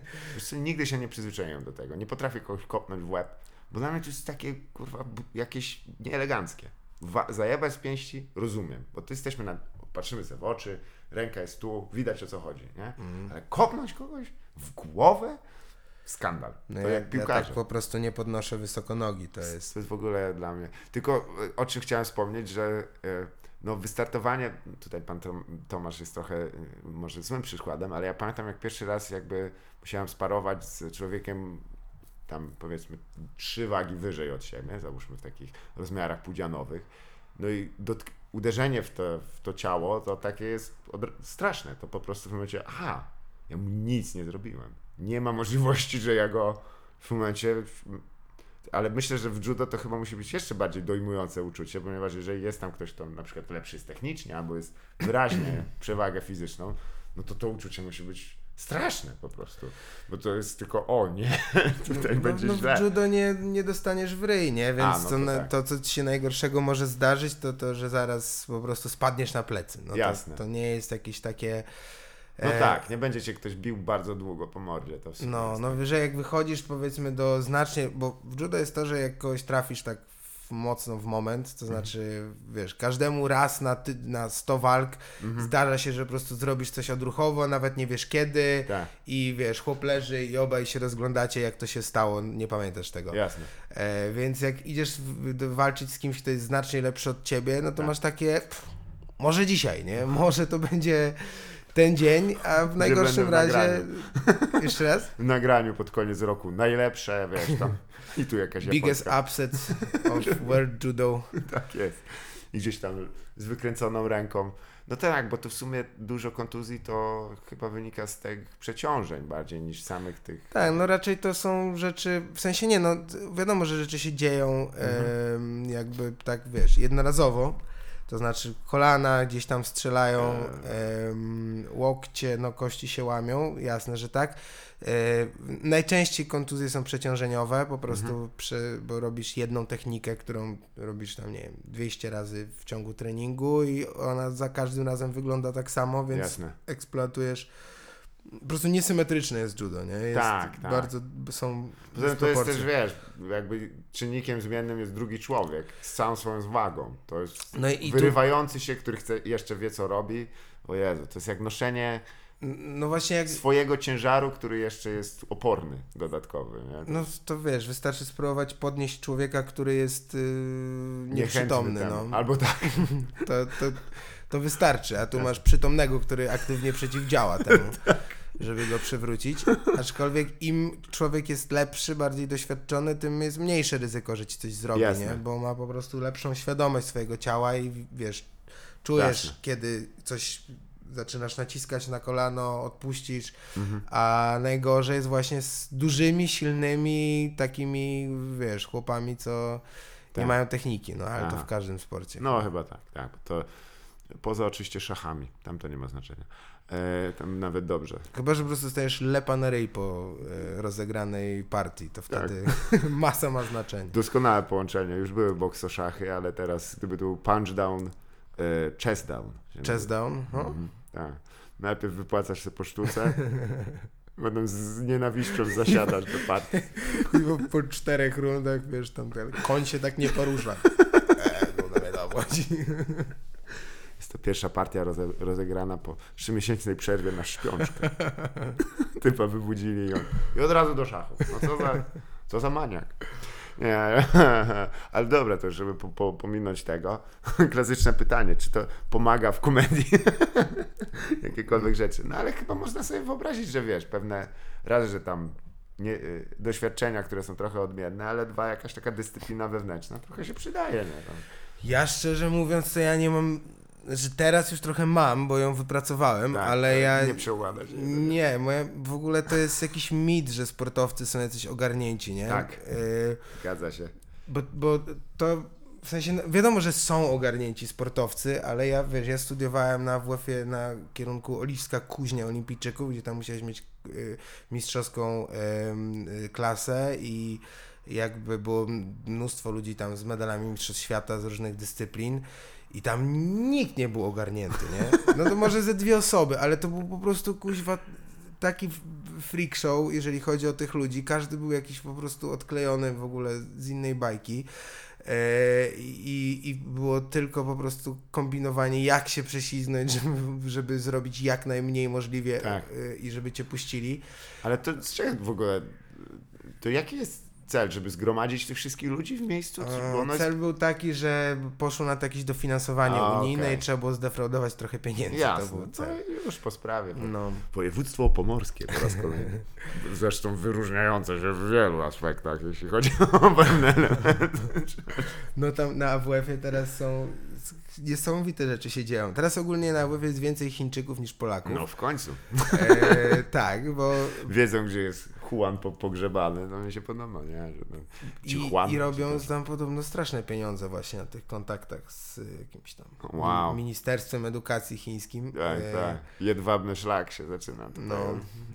Nigdy się nie przyzwyczaiłem do tego. Nie potrafię kogoś kopnąć w łeb, bo dla mnie to jest takie, kurwa, jakieś nieeleganckie. Wa- zajebać z pięści rozumiem, bo to jesteśmy na, patrzymy sobie w oczy, ręka jest tu, widać o co chodzi, nie? Ale kopnąć kogoś w głowę? Skandal. No to ja, jak ja piłkarze. tak po prostu nie podnoszę wysoko nogi, to jest... To jest w ogóle dla mnie. Tylko e, o czym chciałem wspomnieć, że e, no wystartowanie, tutaj pan Tom, Tomasz jest trochę e, może złym przykładem, ale ja pamiętam jak pierwszy raz jakby musiałem sparować z człowiekiem tam powiedzmy trzy wagi wyżej od siebie, załóżmy w takich rozmiarach pudzianowych. No i uderzenie w to, w to ciało to takie jest straszne. To po prostu w momencie, aha, ja mu nic nie zrobiłem. Nie ma możliwości, że ja go w momencie ale myślę, że w judo to chyba musi być jeszcze bardziej dojmujące uczucie, ponieważ jeżeli jest tam ktoś, kto na przykład lepszy jest technicznie, albo jest wyraźnie przewagę fizyczną, no to to uczucie musi być straszne po prostu. Bo to jest tylko, o nie, tutaj będzie no, źle. w judo nie, nie dostaniesz w ryj, nie? Więc A, no to, to tak. to, co ci się najgorszego może zdarzyć, to to, że zaraz po prostu spadniesz na plecy. No Jasne. To, to nie jest jakieś takie... No e, tak, nie będzie cię ktoś bił bardzo długo po mordzie. To No, no, tak. że jak wychodzisz powiedzmy do znacznie, bo w judo jest to, że jak kogoś trafisz tak mocno w moment, to Mhm. znaczy, wiesz, każdemu raz na, ty, na 100 walk Mhm. zdarza się, że po prostu zrobisz coś odruchowo, nawet nie wiesz kiedy Tak, i wiesz, chłop leży i obaj się rozglądacie, jak to się stało, nie pamiętasz tego. jasne. E, więc jak idziesz walczyć z kimś, kto jest znacznie lepszy od ciebie, no to Tak. masz takie, pff, może dzisiaj, nie? Może to będzie ten dzień, a w najgorszym w razie... Jeszcze raz? W nagraniu pod koniec roku najlepsze, wiesz tam. I tu jakaś Biggest upset of world judo. Tak jest. I gdzieś tam z wykręconą ręką. No tak, bo to w sumie dużo kontuzji to chyba wynika z tych przeciążeń bardziej niż samych tych. Tak, no raczej to są rzeczy, w sensie nie, no wiadomo, że rzeczy się dzieją Mhm. em, jakby tak, wiesz, jednorazowo, To znaczy kolana gdzieś tam strzelają, em, łokcie, no kości się łamią, jasne, że tak. E, najczęściej kontuzje są przeciążeniowe, po prostu, Mhm. przy, bo robisz jedną technikę, którą robisz tam, nie wiem, 200 razy w ciągu treningu i ona za każdym razem wygląda tak samo, więc Jasne. eksploatujesz. Po prostu niesymetryczne jest judo, nie? Jest Tak, tak. Bardzo są Poza tym to jest też, wiesz, jakby czynnikiem zmiennym jest drugi człowiek z całą swoją zwagą. To jest No i tu, wyrywający się, który chce, jeszcze wie, co robi. O Jezu, to jest jak noszenie no właśnie jak, swojego ciężaru, który jeszcze jest oporny dodatkowy. Nie? no to wiesz, wystarczy spróbować podnieść człowieka, który jest yy, nieprzytomny, no. Albo tak. To, to, to wystarczy, a tu masz przytomnego, który aktywnie przeciwdziała temu, żeby go przywrócić. Aczkolwiek im człowiek jest lepszy, bardziej doświadczony, tym jest mniejsze ryzyko, że ci coś zrobi, Jasne. nie? Bo ma po prostu lepszą świadomość swojego ciała i wiesz, czujesz, Jasne. kiedy coś zaczynasz naciskać na kolano, odpuścisz, Mhm. a najgorzej jest właśnie z dużymi, silnymi, takimi, wiesz, chłopami, co nie Tak. mają techniki, no ale to w każdym sporcie. No chyba tak, tak. To poza oczywiście szachami, tam to nie ma znaczenia. E, tam nawet dobrze. Chyba, że po prostu stajesz lepa na ryj po e, rozegranej partii, to wtedy masa ma znaczenie. Doskonałe połączenie. Już były boksoszachy, ale teraz gdyby to był punch down, e, chest down. się Chest down, no? Mhm, tak. Najpierw wypłacasz sobie po sztuce, potem z nienawiścią zasiadasz do partii. I po, czterech rundach, wiesz, tam ten koń się tak nie porusza. Eee, no no wiadomo. Jest to pierwsza partia roze, rozegrana po trzymiesięcznej przerwie na śpiączkę. Typa wybudzili ją. I od razu do szachu. No co za, co za maniak. Nie, ale dobra, to żeby po, po, pominąć tego, klasyczne pytanie, czy to pomaga w komedii? Jakiekolwiek rzeczy. No ale chyba można sobie wyobrazić, że wiesz, pewne razy, że tam nie, y, doświadczenia, które są trochę odmienne, ale dwa, jakaś taka dyscyplina wewnętrzna trochę się przydaje. Nie? Ja szczerze mówiąc, to ja nie mam, że teraz już trochę mam, bo ją wypracowałem, tak, ale ja... Nie przełamać. Nie, moja, w ogóle to jest jakiś mit, że sportowcy są jacyś ogarnięci, nie? Tak. Y, Zgadza się. Bo, bo to w sensie, no, wiadomo, że są ogarnięci sportowcy, ale ja, wiesz, ja studiowałem na WF-ie na kierunku Oliwska Kuźnia Olimpijczyków, gdzie tam musiałeś mieć y, mistrzowską y, klasę i jakby było mnóstwo ludzi tam z medalami mistrzostw świata z różnych dyscyplin i tam nikt nie był ogarnięty, nie? No to może ze dwie osoby, ale to był po prostu kuźwa taki freak show, jeżeli chodzi o tych ludzi. Każdy był jakiś po prostu odklejony w ogóle z innej bajki. E, I, I było tylko po prostu kombinowanie, jak się prześlizgnąć, żeby, żeby zrobić jak najmniej możliwie Tak. e, i żeby cię puścili. Ale to z czego w ogóle, to jaki jest cel, żeby zgromadzić tych wszystkich ludzi w miejscu? Czy- bo ono E, Cel był taki, że poszło na to jakieś dofinansowanie A, unijne okej. i trzeba było zdefraudować trochę pieniędzy. jest... To Jasne, był to cel. już po sprawie. No. Województwo pomorskie po raz kolejny. Zresztą wyróżniające się w wielu aspektach, jeśli chodzi o pewne elementy. no tam na AWF-ie teraz są niesamowite rzeczy się dzieją. Teraz ogólnie na AWF jest więcej Chińczyków niż Polaków. No w końcu. E, tak, bo Wiedzą, gdzie jest Juan po, pogrzebany, to mi się podoba, nie? Że ci I, Juan, I robią tam podobno straszne pieniądze właśnie na tych kontaktach z y, jakimś tam Wow. mi- Ministerstwem Edukacji Chińskim. Tak, E, tak. Jedwabny szlak się zaczyna. Tutaj. No,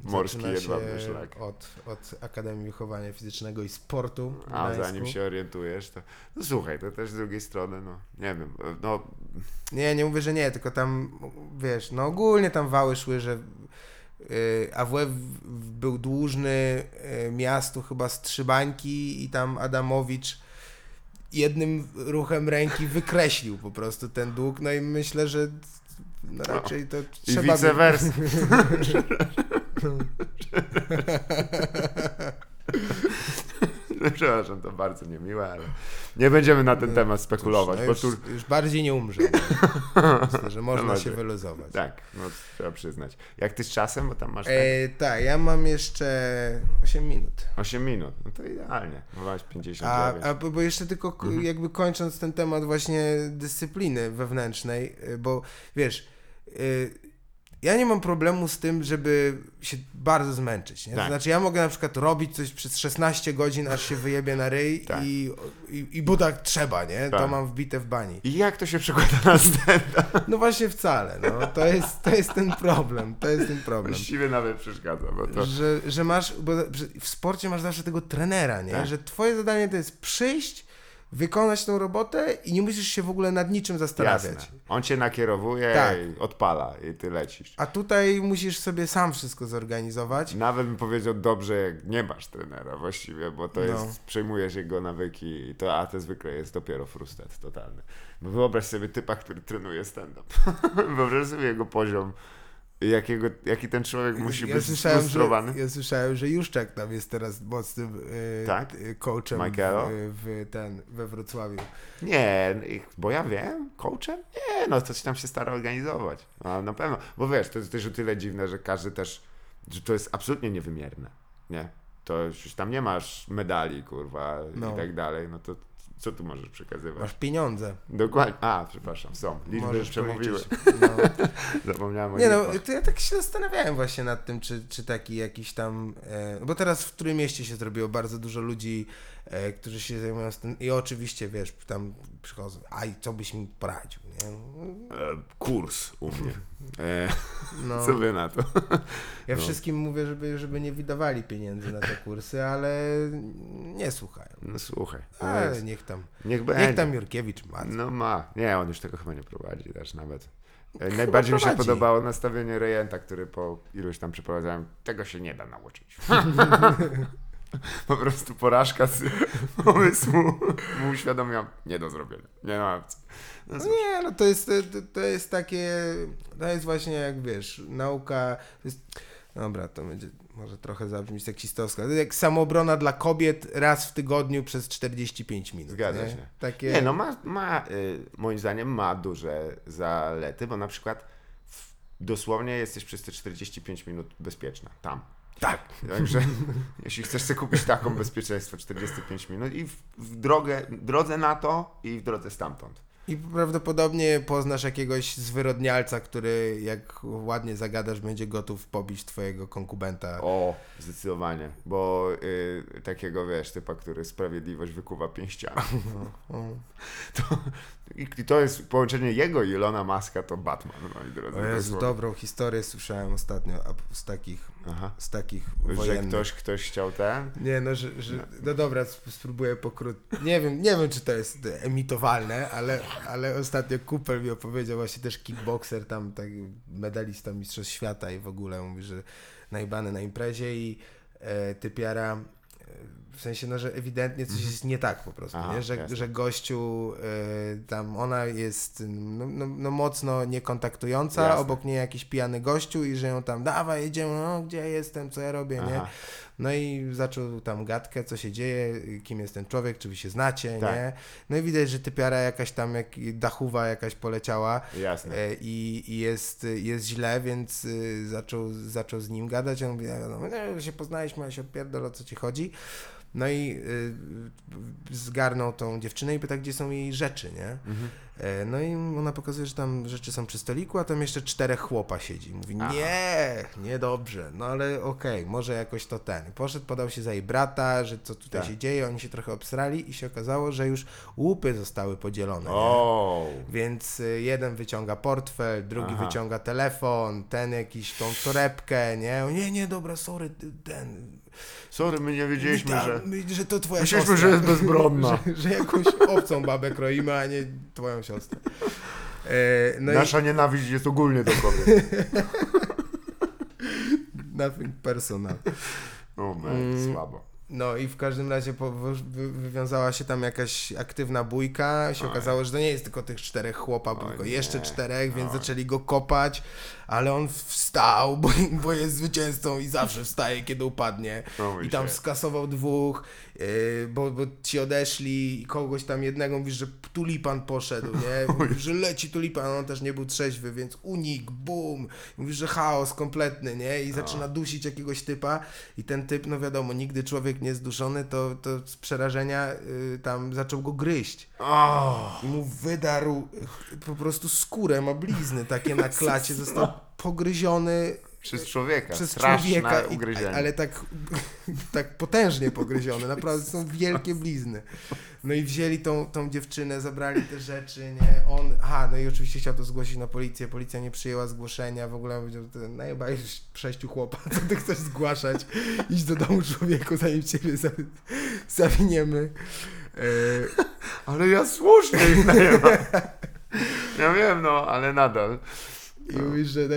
Morski zaczyna jedwabny szlak. Od, od Akademii Wychowania Fizycznego i Sportu. A zanim się orientujesz, to. No słuchaj, to też z drugiej strony, no nie wiem, no Nie, nie mówię, że nie, tylko tam wiesz, no ogólnie tam wały szły, że AWF był dłużny y, miastu chyba z trzy bańki i tam Adamowicz jednym ruchem ręki wykreślił po prostu ten dług, no i myślę, że no raczej to i trzeba by- vice versa. No, Przepraszam, to bardzo niemiłe, ale nie będziemy na ten temat spekulować, no bo już, tu już bardziej nie umrze. Myślę, że można może. się wyluzować. tak, no trzeba przyznać. Jak ty z czasem, bo tam masz tak, E, tak, ja mam jeszcze 8 minut. 8 minut, no to idealnie. A, 59. a bo bo jeszcze tylko Mhm. jakby kończąc ten temat właśnie dyscypliny wewnętrznej, y, bo wiesz, y, ja nie mam problemu z tym, żeby się bardzo zmęczyć. Nie? To Tak. znaczy, ja mogę na przykład robić coś przez 16 godzin, aż się wyjebie na ryj Tak. i, i, i bo tak trzeba, nie? To Tak. mam wbite w bani. I jak to się przekłada na stand No właśnie wcale, no. To jest, to jest ten problem, to jest ten problem. Właściwie nawet przeszkadza, bo to... Że, że masz, bo w sporcie masz zawsze tego trenera, nie? Tak. Że twoje zadanie to jest przyjść, wykonać tą robotę i nie musisz się w ogóle nad niczym zastanawiać. Jasne. On cię nakierowuje Tak. i odpala i ty lecisz. A tutaj musisz sobie sam wszystko zorganizować. Nawet bym powiedział dobrze, jak nie masz trenera właściwie, bo to No. jest, przejmujesz jego nawyki i to, a to zwykle jest dopiero frustrat totalny. Bo wyobraź sobie typa, który trenuje stand-up. wyobraź sobie jego poziom, jakiego, jaki ten człowiek musi ja być słyszałem, że, sfrustrowany. ja słyszałem, że Juszczak tam jest teraz mocnym e, Tak? e, coachem w, w, ten, we Wrocławiu. Nie, bo ja wiem, coachem? Nie, no coś tam się stara organizować. A na pewno, bo wiesz, to jest też o tyle dziwne, że każdy też, że to jest absolutnie niewymierne, nie? To już tam nie masz medali, kurwa, No. i tak dalej, no to co tu możesz przekazywać? Masz pieniądze. Dokładnie, a, przepraszam, są, liczby Możesz przemówiły, policzyć. No. zapomniałem o Nie no, liczbach. to ja tak się zastanawiałem właśnie nad tym, czy, czy taki jakiś tam. E, bo teraz w którym mieście się zrobiło bardzo dużo ludzi, e, którzy się zajmują z tym. I oczywiście wiesz, tam przychodzą, a i co byś mi poradził, kurs u mnie. E, No, co wy na to? ja no. wszystkim mówię, żeby, żeby nie wydawali pieniędzy na te kursy, ale nie słuchają. No słuchaj, Ale niech tam, niech będzie. niech tam Jurkiewicz ma. No ma. Nie, on już tego chyba nie prowadzi też nawet. E, Najbardziej mi się prowadzi. podobało nastawienie rejenta, który po iluś tam przeprowadzałem, tego się nie da nauczyć. po prostu porażka z pomysłu mu uświadomiłam, nie do zrobienia, nie ma opcji. No, No nie, no to jest, to, jest takie, to jest właśnie jak wiesz, nauka, jest, dobra, to będzie może trochę zabrzmieć seksistowska, to jest jak samoobrona dla kobiet raz w tygodniu przez 45 minut. Zgadza nie? się. Takie, Nie, no ma, ma y, moim zdaniem ma duże zalety, bo na przykład w, dosłownie jesteś przez te 45 minut bezpieczna, tam. Tak. Także jeśli chcesz sobie kupić taką bezpieczeństwo 45 minut i w, w drogę, drodze na to i w drodze stamtąd. I prawdopodobnie poznasz jakiegoś zwyrodnialca, który jak ładnie zagadasz, będzie gotów pobić twojego konkubenta. O, zdecydowanie, bo y, takiego wiesz, typa, który sprawiedliwość wykuwa pięściami. O. To, I to jest połączenie jego i Ilona Maska, to Batman, moi drodzy. O Jezu, dobrą historię słyszałem ostatnio z takich, Aha. z takich Że wojennych. ktoś, ktoś chciał ten? Nie, no, że, że, no dobra, sp- spróbuję pokrótce. Nie wiem, nie wiem, czy to jest emitowalne, ale, ale ostatnio Cooper mi opowiedział, właśnie też kickboxer, tam tak medalista Mistrzostw Świata i w ogóle mówi, że najbany na imprezie i e, typiara, w sensie, no, że ewidentnie coś jest nie tak po prostu, Aha, nie? Że, jasne. że gościu, e, tam ona jest no, no, no mocno niekontaktująca, Jasne. obok niej jakiś pijany gościu i że ją tam, dawaj, jedziemy, no, gdzie jestem, co ja robię, nie? No i zaczął tam gadkę, co się dzieje, kim jest ten człowiek, czy wy się znacie, Tak. nie? No i widać, że typiara jakaś tam, jak dachuwa jakaś poleciała Jasne. e, i, i jest, jest źle, więc y, zaczął, zaczął z nim gadać, on mówi, no, no się poznaliśmy, a się odpierdol, o co ci chodzi. No i y, zgarnął tą dziewczynę i pyta, gdzie są jej rzeczy, nie? Mhm. E, No i ona pokazuje, że tam rzeczy są przy stoliku, a tam jeszcze czterech chłopa siedzi. Mówi, Aha. nie, niedobrze, no ale okej, może jakoś to ten. Poszedł, podał się za jej brata, że co tutaj Tak. się dzieje, oni się trochę obsrali i się okazało, że już łupy zostały podzielone. nie? O, Więc y, jeden wyciąga portfel, drugi Aha. wyciąga telefon, ten jakiś tą torebkę, nie? O, nie, nie, dobra, sorry, ten... sorry, my nie wiedzieliśmy, że... my- że to twoja Myśleliśmy, siostra. że jest bezbronna. że, że jakąś obcą babę kroimy, a nie twoją siostrę. E, no Nasza nienawiść jest ogólnie do kobiet. i nothing personal. O, man, Mm. słabo. No i w każdym razie po, wy, wywiązała się tam jakaś aktywna bójka. Się Oj. okazało, że to nie jest tylko tych czterech chłopa, tylko jeszcze czterech, więc Oj. zaczęli go kopać, ale on wstał, bo, bo jest zwycięzcą i zawsze wstaje, kiedy upadnie. O mój I tam się. skasował dwóch, yy, bo, bo ci odeszli i kogoś tam jednego mówisz, że tulipan poszedł, nie? Mówisz, że leci tulipan, on też nie był trzeźwy, więc unik, bum. Mówisz, że chaos kompletny, nie? I zaczyna dusić jakiegoś typa i ten typ, no wiadomo, nigdy człowiek nie zduszony, to, to z przerażenia yy, tam zaczął go gryźć. O, I mu wydarł po prostu skórę, ma blizny takie na klacie, został pogryziony Przez człowieka. przez Straszne człowieka, i, ugryzienie. ale tak, tak potężnie pogryziony, naprawdę są wielkie blizny. No i wzięli tą, tą dziewczynę, zabrali te rzeczy, nie, on, aha, no i oczywiście chciał to zgłosić na policję, policja nie przyjęła zgłoszenia, w ogóle powiedział, ty najebałeś sześciu chłopa, co ty chcesz zgłaszać, idź do domu człowieku, zanim ciebie za, zawiniemy. E, Ale ja słusznie ich najebam. Ja wiem, no, ale nadal. I mówisz, że,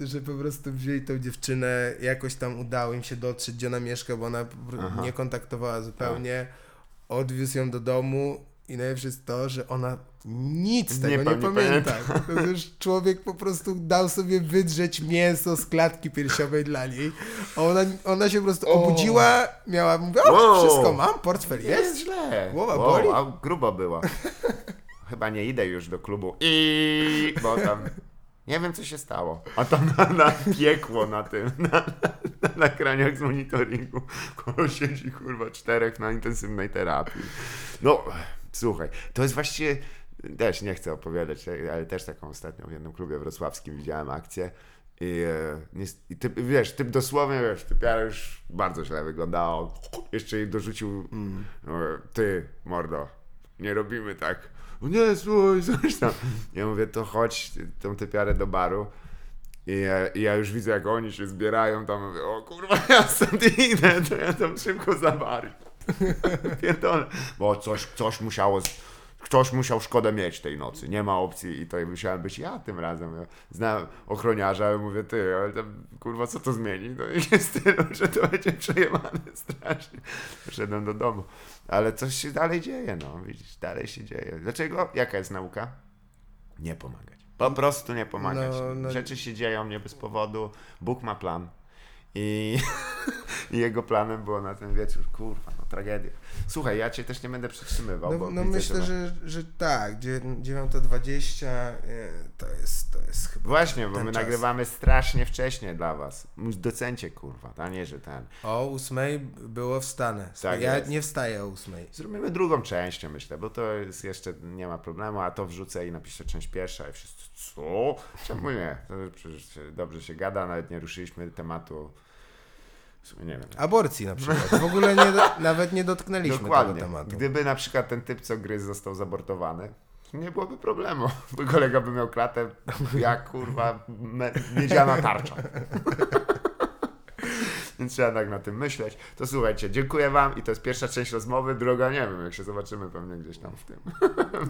że po prostu wzięli tą dziewczynę, jakoś tam udało im się dotrzeć, gdzie ona mieszka, bo ona Aha. nie kontaktowała zupełnie. Odwiózł ją do domu i najlepsze jest to, że ona nic z tego nie, nie pamięta. To jest już człowiek po prostu dał sobie wydrzeć mięso z klatki piersiowej dla niej. Ona, ona się po prostu O. obudziła, miała, mówiła, o, Wow. wszystko mam, portfel Jest jest. źle. Głowa wow, boli? A grubo była. Chyba nie idę już do klubu. I bo tam nie wiem co się stało. A tam na, na piekło na tym, na, na, na nagraniach z monitoringu. Koło siedzi kurwa czterech na intensywnej terapii. No, słuchaj, to jest właściwie. Też nie chcę opowiadać, ale też taką ostatnio w jednym klubie wrocławskim widziałem akcję. I, e, i typ, wiesz, typ dosłownie, wiesz, typiara już bardzo źle wyglądało. Jeszcze jej dorzucił, e, ty, mordo, nie robimy tak. O nie, słuchaj, coś tam. Ja mówię, to chodź tą typiarę do baru. I ja, i ja już widzę, jak oni się zbierają tam, mówię, o kurwa, ja stąd idę, to ja tam szybko za bar. Pierdolę. Bo coś, coś musiało, z- ktoś musiał szkodę mieć tej nocy, nie ma opcji i to musiałem być ja tym razem. Ja znam ochroniarza, ale mówię, ty, ale tam, kurwa, co to zmieni? No i jest tyle, że to będzie przejebane strasznie. Poszedłem do domu. Ale coś się dalej dzieje, no, widzisz, dalej się dzieje. Dlaczego? Jaka jest nauka? Nie pomagać. Po prostu nie pomagać. No, no. Rzeczy się dzieją nie bez powodu. Bóg ma plan. I, I jego planem było na ten wieczór. Kurwa, tragedia. Słuchaj, ja cię też nie będę przytrzymywał. No, bo no myślę, że, że tak, dzie- 9.20 e, to jest, to jest chyba Właśnie, bo my czas. nagrywamy strasznie wcześnie dla was. Docencie, kurwa, a nie, że ten. O ósmej było wstane. Tak ja jest. nie wstaję o ósmej. Zrobimy drugą część, myślę, bo to jest jeszcze, nie ma problemu, a to wrzucę i napiszę część pierwsza i wszyscy, co? Czemu nie? Przecież dobrze się gada, nawet nie ruszyliśmy tematu, w sumie nie wiem. Aborcji na przykład. W ogóle nie do, nawet nie dotknęliśmy Dokładnie. tego tematu. Gdyby na przykład ten typ, co gryzł, został zabortowany, nie byłoby problemu. Bo kolega by miał klatę jak kurwa me- miedziana tarcza. Więc trzeba tak na tym myśleć. To słuchajcie, dziękuję wam i to jest pierwsza część rozmowy. Droga nie wiem, jak się zobaczymy pewnie gdzieś tam w tym.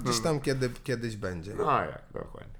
Gdzieś tam kiedy, kiedyś będzie. No jak, dokładnie.